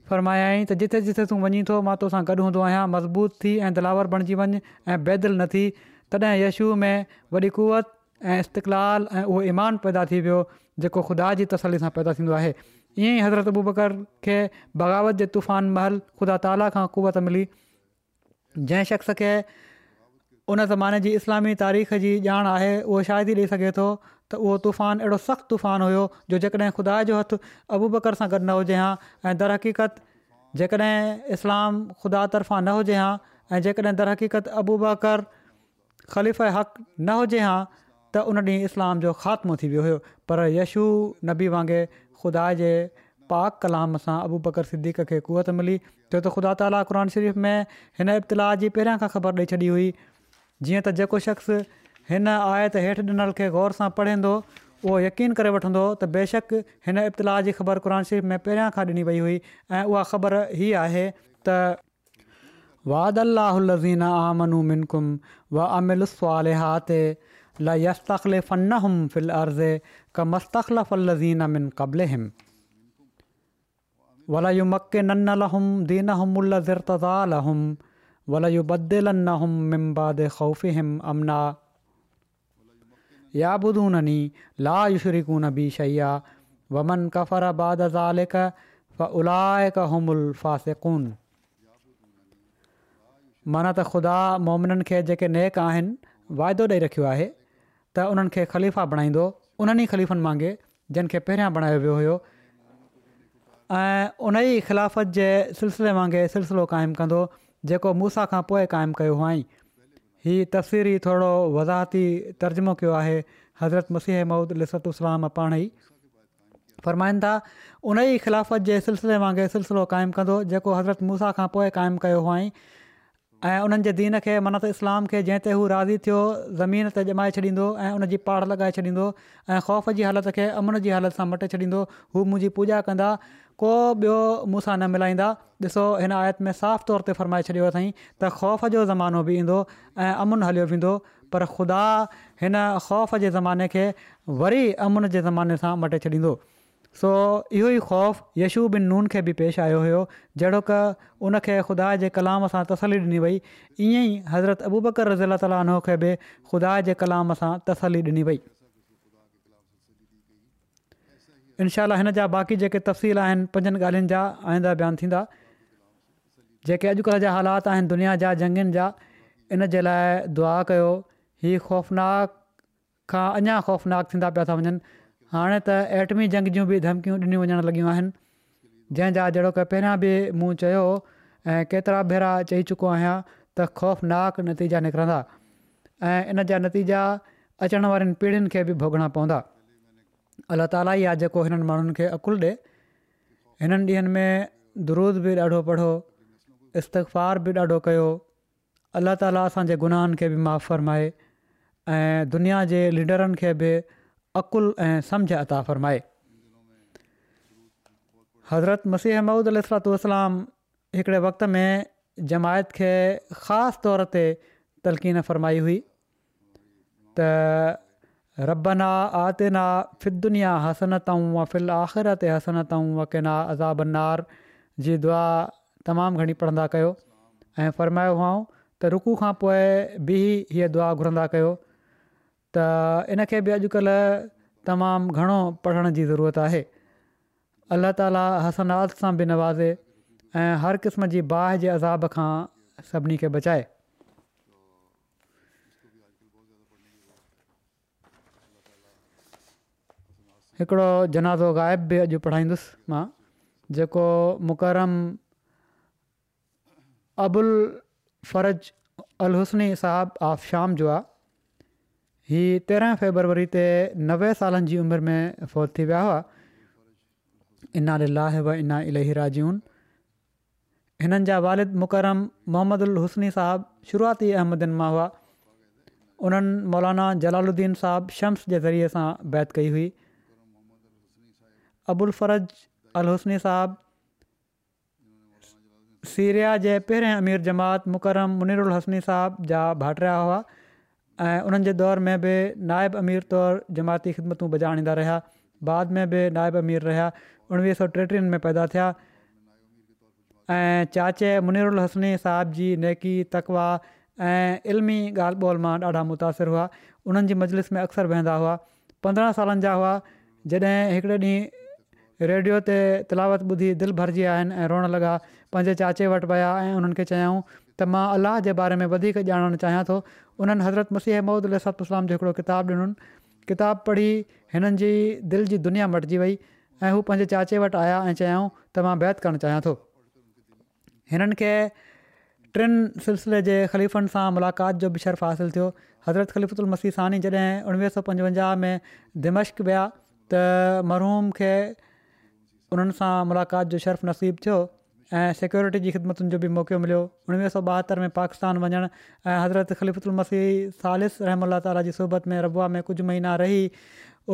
फ़रमायाईं त जिथे जिथे तूं वञी थो मां तोसां गॾु हूंदो आहियां मज़बूत थी ऐं दिलावर बणिजी वञु ऐं बैदल न थी तॾहिं यशु में वॾी कुवत ऐं इस्तक़ाल ऐं उहो ईमानु पैदा थी वियो जेको ख़ुदा जी तसली सां पैदा थींदो आहे ईअं ई हज़रत अबू बकर खे बग़ावत जे तूफ़ान महल ख़ुदा ताला खां हुकूवत मिली जंहिं शख़्स खे उन ज़माने जी इस्लामी तारीख़ जी ॼाण आहे उहो शायदि ई ॾेई सघे थो त उहो तूफ़ान अहिड़ो सख़्तु तूफ़ान हुयो जो जेकॾहिं ख़ुदा जो हथु अबू बकर सां गॾु न हुजे हां ऐं दरक़ीक़त जेकॾहिं इस्लाम ख़ुदा तर्फ़ां न हुजे हा ऐं जेकॾहिं दरहक़ीक़त अबू बकर ख़लीफ़ हक़ न हुजे हा त उन ॾींहुं इस्लाम जो ख़ात्मो थी वियो हुयो पर यशु नबी वांगुरु ख़ुदा जे पाक कलाम सां अबू बकर सिद्दीक़ खे कुवत मिली छो त ख़ुदा ताला क़ुर शरीफ़ में हिन इब्तिलाह जी पहिरियां खां ख़बर ॾेई छॾी हुई जीअं त जेको शख़्स हिन आयत त हेठि ॾिनल खे गौर सां पढ़ंदो उहो यकीन करे वठंदो हो त बेशक हिन इब्तिलाह जी ख़बर क़ुर शरीफ़ में पहिरियां खां ॾिनी वई हुई ऐं उहा ख़बर हीअ आहे त वादला लज़ीन आनकुम वस्वालिहा ते ल यस्तख़ले क मस्तु मके ननल दीन ज़ालम वल यू बदिलन खौफ़ुशरी वमन कफ़र त ख़ुदा मोमिननि खे जेके नेक आहिनि वाइदो ॾेई रखियो आहे त उन्हनि खे ख़लीफ़ा बणाईंदो उन्हनि ई ख़लीफ़नि वांगु जिन खे पहिरियां बणायो वियो हुयो ऐं उन ई ख़िलाफ़त जे सिलसिले वांगुरु सिलसिलो क़ाइमु कंदो जेको मूसा खां पोइ क़ाइमु कयो हुआ हीअ तस्वीरी थोरो वज़ाहती तर्जुमो कयो आहे हज़रत मसीह लिसत लिसलाम पाण ई फ़र्माईंदा उन ई ख़िलाफ़त जे सिलसिले वांगुरु सिलसिलो क़ाइमु कंदो जेको हज़रत मूसा खां पोइ क़ाइमु कयो हुआ ऐं उन्हनि जे दीन खे मनत इस्लाम खे जंहिं ते हू राज़ी थियो ज़मीन ते जमाए छॾींदो ऐं उन जी पाड़ लॻाए छॾींदो ऐं ख़ौफ़ जी हालति खे अमन जी हालति सां मटे छॾींदो हू मुंहिंजी पूॼा कंदा को ॿियो मूंसां न मिलाईंदा ॾिसो हिन आयत में साफ़ तौर ते फ़र्माए छॾियो आहे साईं त ख़ौफ़ जो ज़मानो बि ईंदो ऐं अमुन हलियो वेंदो पर ख़ुदा हिन ख़ौफ़ जे ज़माने खे वरी अमुन जे ज़माने सां मटे छॾींदो सो इहो ई ख़ौफ़ यशू बिन नून खे बि पेश आयो हुयो जहिड़ो की उनखे ख़ुदा जे कलाम सां तसली ॾिनी वई ईअं ई हज़रत अबूबकर रज़ीला ताली खे बि ख़ुदा जे कलाम सां तसली ॾिनी वई इनशा हिन जा बाक़ी जेके तफ़सील आहिनि पंजनि ॻाल्हियुनि जा आईंदा बियानु थींदा जेके अॼुकल्ह जा हालात आहिनि दुनिया जा जंगनि जा इन जे लाइ दुआ कयो हीअ ख़ौफ़नाक खां अञा ख़ौफ़नाक थींदा पिया था वञनि हाणे त एटमी जंग जूं बि धमकियूं ॾिनियूं वञणु लॻियूं आहिनि जंहिंजा जहिड़ो की पहिरियां बि मूं चयो ऐं केतिरा भेरा चई चुको आहियां त ख़ौफ़नाक नतीजा निकिरंदा ऐं इन जा नतीजा अचण वारनि पीढ़ियुनि खे बि भोगणा पवंदा अलाह ताली ई आहे जेको हिननि माण्हुनि खे अक़ुलु ॾिए हिननि ॾींहनि में दुरूद बि ॾाढो पढ़ो इस्तफार बि ॾाढो कयो अलाह ताला असांजे गुनाहनि खे बि माफ़ फ़रमाए ऐं दुनिया जे लीडरनि खे बि अक़ुल ऐं समुझ अता फ़रमाए हज़रत मसीह अहमूदुलातलाम हिकिड़े वक़्त में जमायत खे ख़ासि तौर ते तलक़ीन फरमाई हुई त रबना आतिना फित दुनिया हसनतऊं वफ़िल आख़िरत हसनत वकिना अज़ाबनार जी दुआ तमामु घणी पढ़ंदा कयो ऐं फ़रमायो हुआ त रुकू खां पोइ बि हीअ दुआ घुरंदा कयो त इनखे बि अॼुकल्ह तमामु घणो पढ़ण जी ज़रूरत आहे अल्ला ताला हसनात सां बि नवाज़े ऐं हर क़िस्म जी बाहि जे अज़ाब खां सभिनी खे बचाए हिकिड़ो जनाज़ो ग़ाइबु बि अॼु पढ़ाईंदुसि मां जेको मुकरम अबुल फ़रज अल हुसनी साहबु आफ शाम जो आहे हीअ तेरहं फेबरवरी ते नवे सालनि जी उमिरि में फौत थी विया हुआ इना अलाह व इना इलही राजून हिननि जा वालिद मुकरम मोहम्मद उल हसनी احمدن शुरूआती अहमदनि मां हुआ उन्हनि मौलाना जलालुद्दीन شمس शम्स जे ज़रिए सां बैत कई हुई अबुल फरज अल हुसनी साहिबु सीरिया जे पहिरें अमीर जमात मुकरम मुनीरुल हसनी साहिब जा हुआ ऐं उन्हनि जे दौर में बि नायब अमीर तौरु जमाती ख़िदमतूं बजाणींदा रहिया बाद में बि नायब अमीर रहिया उणिवीह सौ टेटीहनि में पैदा थिया ऐं चाचे मुनिरुरुल हसनी साहिब जी नेकी तकवा ऐं इल्मी ॻाल्हि ॿोल मां ॾाढा मुतासिर हुआ उन्हनि जी मजलिस में अक्सर वेंदा हुआ पंद्रहं सालनि जा हुआ जॾहिं हिकिड़े ॾींहुं रेडियो ते तिलावत ॿुधी दिलि भरिजी विया आहिनि ऐं रोअणु लॻा पंहिंजे चाचे वटि विया ऐं उन्हनि खे चयाऊं त मां अलाह जे बारे में वधीक ॼाणणु चाहियां थो उन्हनि हज़रत मसीह अहमूदलाम जो हिकिड़ो किताबु ॾिनो किताबु पढ़ी हिननि जी दिलि जी दुनिया मटिजी वई ऐं हू पंहिंजे चाचे वटि आया ऐं चयाऊं त मां बैत करणु चाहियां थो हिननि खे टिनि सिलसिले जे ख़लीफ़नि सां मुलाक़ात जो बि शर्फ़ हासिलु थियो हज़रत ख़लीफ़ल मसीह सानी जॾहिं उणिवीह सौ पंजवंजाह में दिमश्क विया त मरहूम खे उन्हनि सां मुलाक़ात जो शर्फ़ नसीबु थियो ऐं सिक्योरिटी जी ख़िदमतुनि जो बि मौक़ो मिलियो उणिवीह सौ ॿाहतरि में पाकिस्तान वञणु ऐं हज़रत ख़लीफ़ुलमसी सालिस रहम ताला जी सूबत में रबा में कुझु महीना रही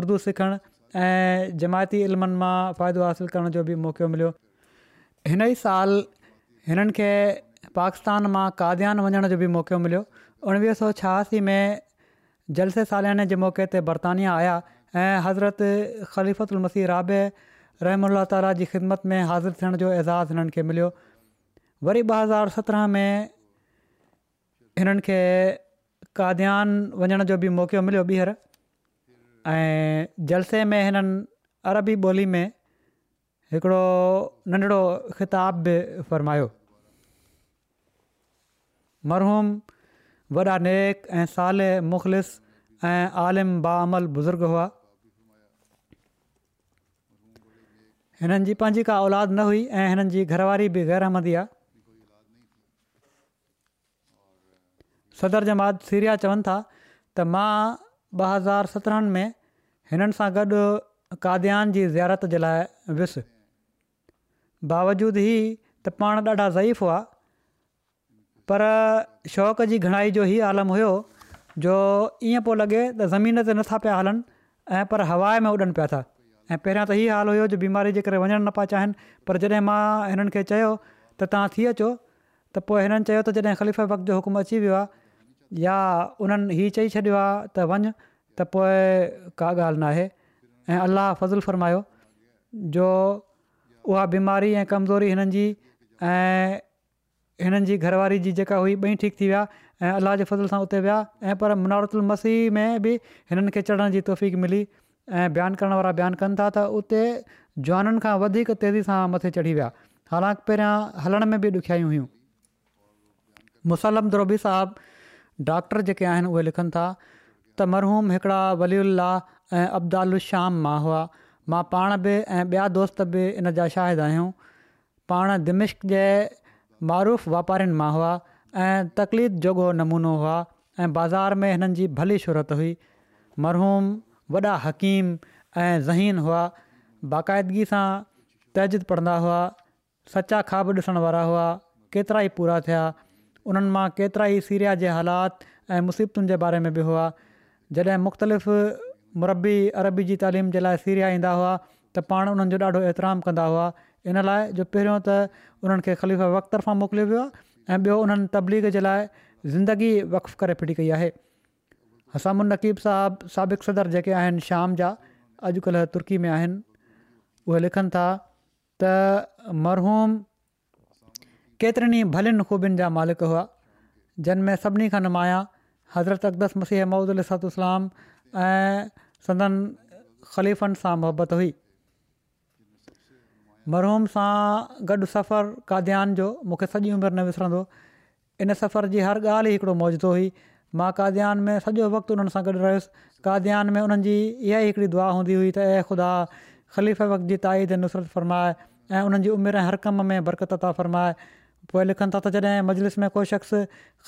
उर्दू सिखणु ऐं जमायती इल्मनि मां फ़ाइदो हासिलु करण जो बि मौक़ो मिलियो हिन ई साल हिननि खे पाकिस्तान मां काद्यान वञण जो बि मौक़ो मिलियो उणिवीह सौ छहासी में जलसे सालियाने जे मौके ते बरतानिया आया ऐं हज़रत राबे रहम ताली जी ख़िदमत में हाज़िर थियण जो एजाज़ु हिननि खे मिलियो वरी ॿ हज़ार सत्रहं में हिननि खे काद्यान वञण जो बि मौको मिलियो ॿीहर ऐं जलसे में हिननि अरबी ॿोली में हिकिड़ो नंढिड़ो ख़िताब बि फ़रमायो मरहूम वॾा नेक ऐं साले मुखलिस ऐं आलिम बामल बुज़ुर्ग हुआ हिननि जी पंहिंजी का औलाद न हुई ऐं हिननि जी घरवारी बि गैरहमदी आहे सदर जमात सीरिया चवनि था त मां ॿ हज़ार सत्रहनि में हिननि सां गॾु काद्यान जी ज़ियारत जे लाइ वियुसि बावजूदि ई त पाण ॾाढा ज़ईफ़ हुआ पर शौक़ जी घणाई जो ई आलम हुयो जो ईअं पियो लॻे त ज़मीन ते नथा पिया हलनि ऐं पर हवा में उॾनि पिया था ऐं पहिरियां त इहे हाल हुयो जो बीमारी जे करे वञणु न पिया चाहिनि पर जॾहिं मां हिननि खे चयो त तव्हां थी अचो त पोइ हिननि चयो त जॾहिं ख़लीफ़ वक्त जो हुकुम अची वियो आहे या उन्हनि हीउ चई छॾियो आहे त वञु त पोइ का ॻाल्हि ऐं अलाह फज़ुलु जो उहा बीमारी ऐं कमज़ोरी हिननि जी ऐं हिननि जी घरवारी जी जेका हुई ॿई ठीकु थी विया ऐं अलाह जे फज़िल सां उते विया ऐं पर मुनारतुल मसीह में बि हिननि खे चढ़ण जी मिली ऐं बयानु करण वारा बयानु कनि था त उते जुआननि खां वधीक तेज़ी सां मथे चढ़ी विया हालांकि पहिरियां हलण में बि ॾुखियाई हुयूं मुसलम द्रोबी साहब डॉक्टर जेके आहिनि उहे लिखनि था त मरहूम हिकिड़ा वलीउल्ला ऐं अब्दालु श्याम मां हुआ मां पाण बि ऐं ॿिया दोस्त बि इन जा शाहिद आहियूं पाण दिमिश्क जे मरुफ़ वापारियुनि मां हुआ ऐं तकलीफ़ जोगो नमूनो हुआ ऐं बाज़ारि में हिननि भली शूरत हुई मरहूम वॾा हकीम ऐं ज़हीन हुआ बाक़ाइदगी सां तजिद पढ़ंदा हुआ सचा खाॿ ॾिसण वारा हुआ केतिरा ई पूरा थिया उन्हनि मां केतिरा ई सीरिया जे हालात ऐं मुसीबतुनि जे बारे में बि हुआ जॾहिं मुख़्तलिफ़ मरबी अरबी जी तालीम जे लाइ सीरिया ईंदा हुआ त पाण उन्हनि जो ॾाढो एतिराम कंदा हुआ इन लाइ जो पहिरियों त उन्हनि खे ख़लीफ़ वक़्त तरफ़ां मोकिलियो वियो आहे ऐं ॿियो उन्हनि तबलीग जे लाइ ज़िंदगी वक्फ करे फिटी कई आहे हसाम नक़ीब साहब साबिक़ु सदर जेके आहिनि श्याम जा अॼुकल्ह तुर्की में आहिनि उहे लिखनि था त मरहूम केतिरनि ई भलनि ख़ूबियुनि जा मालिक हुआ जिन में सभिनी खां नुमाया हज़रत अकदस मसीह महुूदलातलाम ऐं सदन ख़लीफ़नि सां मुहबत हुई मरहूम सां गॾु सफ़र काद्यान जो मूंखे सॼी उमिरि न विसरंदो इन सफ़र जी हर ॻाल्हि ई हिकिड़ो मौजूदो हुई मां काद्यान में सॼो वक़्तु उन्हनि सां गॾु रहियुसि काद्यान में उन्हनि जी इहा ई हिकिड़ी दुआ हूंदी हुई त ए ख़ुदा ख़लीफ़ वक़्त जी ताईद नुसरत फ़रमाए ऐं उन्हनि जी उमिरि हर कम में बरक़त था फ़रमाए पोइ लिखनि था त जॾहिं मजलिस में को शख़्स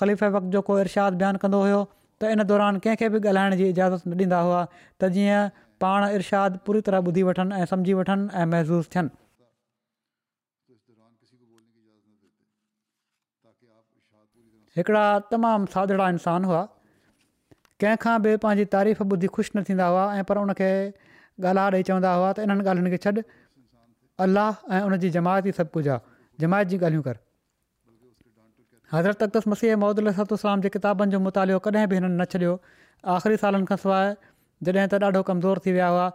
ख़लीफ़ वक़्त जो को इर्शाद बयानु कंदो हुयो त इन दौरान कंहिंखे बि ॻाल्हाइण जी इजाज़त न ॾींदा हुआ त जीअं पाण इर्शाद पूरी तरह ॿुधी वठनि ऐं समुझी वठनि ऐं महज़ूज़ थियनि हिकिड़ा तमामु सादड़ा इंसान हुआ कंहिंखां बि पंहिंजी तारीफ़ ॿुधी ख़ुशि न थींदा हुआ ऐं पर उन खे ॻाल्हाह ॾेई चवंदा हुआ त इन्हनि ॻाल्हियुनि खे छॾ अलाह ऐं उन जमायत जमायती सभु कुझु आहे जमायत जी ॻाल्हियूं कर हज़रत तख़्तस मसीह महूदलाम जे किताबनि जो मुतालो कॾहिं बि हिननि न छॾियो आख़िरी सालनि खां सवाइ जॾहिं त ॾाढो कमज़ोर थी विया हुआ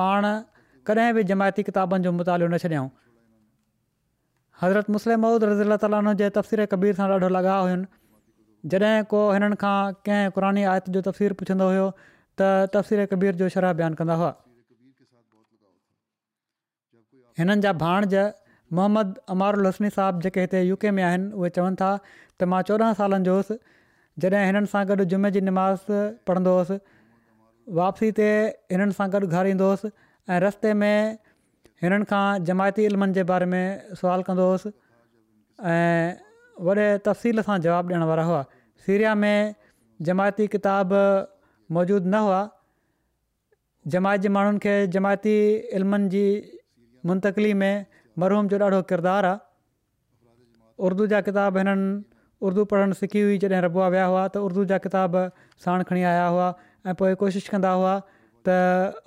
पाण कॾहिं बि जमायती किताबनि जो मुतालो न छॾियऊं हज़रत मुस्लिम महूद रज़ील ताले तफ़सीर कबीर सां ॾाढो लॻाउ हुयुनि जॾहिं को हिननि खां कंहिं क़ुरानी आयत जो तफसीर पुछंदो हुओ त तफ़सीर कबीर जो शरह बयानु कंदा हुआ हिननि जा भाणज मुहम्मद हसनी साहब जेके हिते यू के में आहिनि उहे चवनि था त मां चोॾहं सालनि जो हुउसि जॾहिं हिननि सां गॾु जुमे जी निमाज़ पढ़ंदो हुउसि वापसी ते हिननि सां गॾु घारींदो हुउसि ऐं रस्ते में हिननि खां जमायती इल्मनि जे बारे में सुवाल कंदो हुउसि ऐं वॾे तफ़सील सां जवाबु ॾियण हुआ सीरिया में जमायती किताब मौजूदु न हुआ जमायत जे माण्हुनि खे जमायती इल्मनि जी मुंतकली में मरहूम जो ॾाढो किरदारु आहे उर्दू जा किताब हिननि उर्दू पढ़णु सिखी हुई जॾहिं रबुआ आहे विया हुआ त उर्दू जा किताब साण खणी आया हुआ ऐं पोइ कोशिशि कंदा हुआ त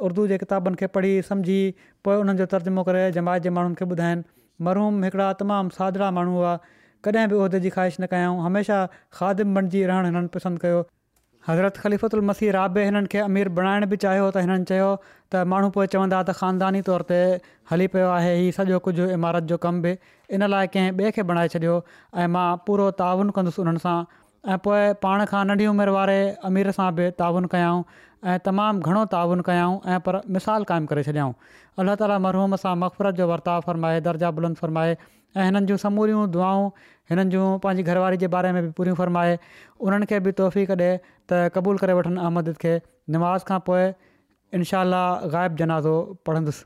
उर्दू जे किताबनि खे पढ़ी सम्झी पोइ उन्हनि जो तर्जुमो करे जमायत जे माण्हुनि खे ॿुधाइनि मरहूम हिकिड़ा तमामु सादड़ा माण्हू हुआ कॾहिं बि उहिदे जी ख़्वाहिश न कयाऊं हमेशह ख़ादिम बणिजी रहणु हिननि पसंदि कयो हज़रत ख़लीफ़त मसीह रा हिननि खे अमीर बणाइण बि चाहियो त हिननि चयो त माण्हू पोइ चवंदा त ख़ानदानी तौर ते हली पियो आहे हीउ सॼो कुझु इमारत जो कमु बि इन लाइ कंहिं ॿिए खे बणाए छॾियो ऐं मां पूरो ताउन कंदुसि उन्हनि सां ऐं पोइ पाण खां नंढी उमिरि वारे अमीर सां बि ताउन कयाऊं ऐं तमामु घणो ताउन कयाऊं ऐं पर मिसाल क़ाइमु करे छॾियाऊं अलाह ताली मरहूम सां मक़फ़रत जो वर्ताव फ़रमाए दर्जा बुलंद फ़रमाए ऐं हिननि जूं समूरियूं दुआऊं हिननि जूं पंहिंजी घरवारी जे बारे में बि पूरियूं फ़रमाए उन्हनि खे बि तोहफ़ी कढे त क़बूल करे वठनि अहमद खे नमाज़ खां पोइ इनशा ग़ाइबु जनाज़ो पढ़ंदुसि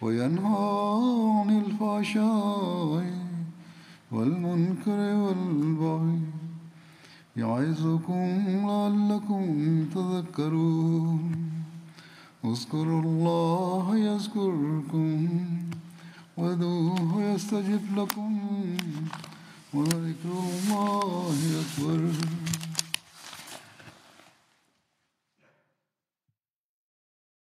وينهى عن الفحشاء والمنكر والبغي يعظكم لعلكم تذكرون اذكروا الله يذكركم وادعوه يستجب لكم وذكر الله أكبر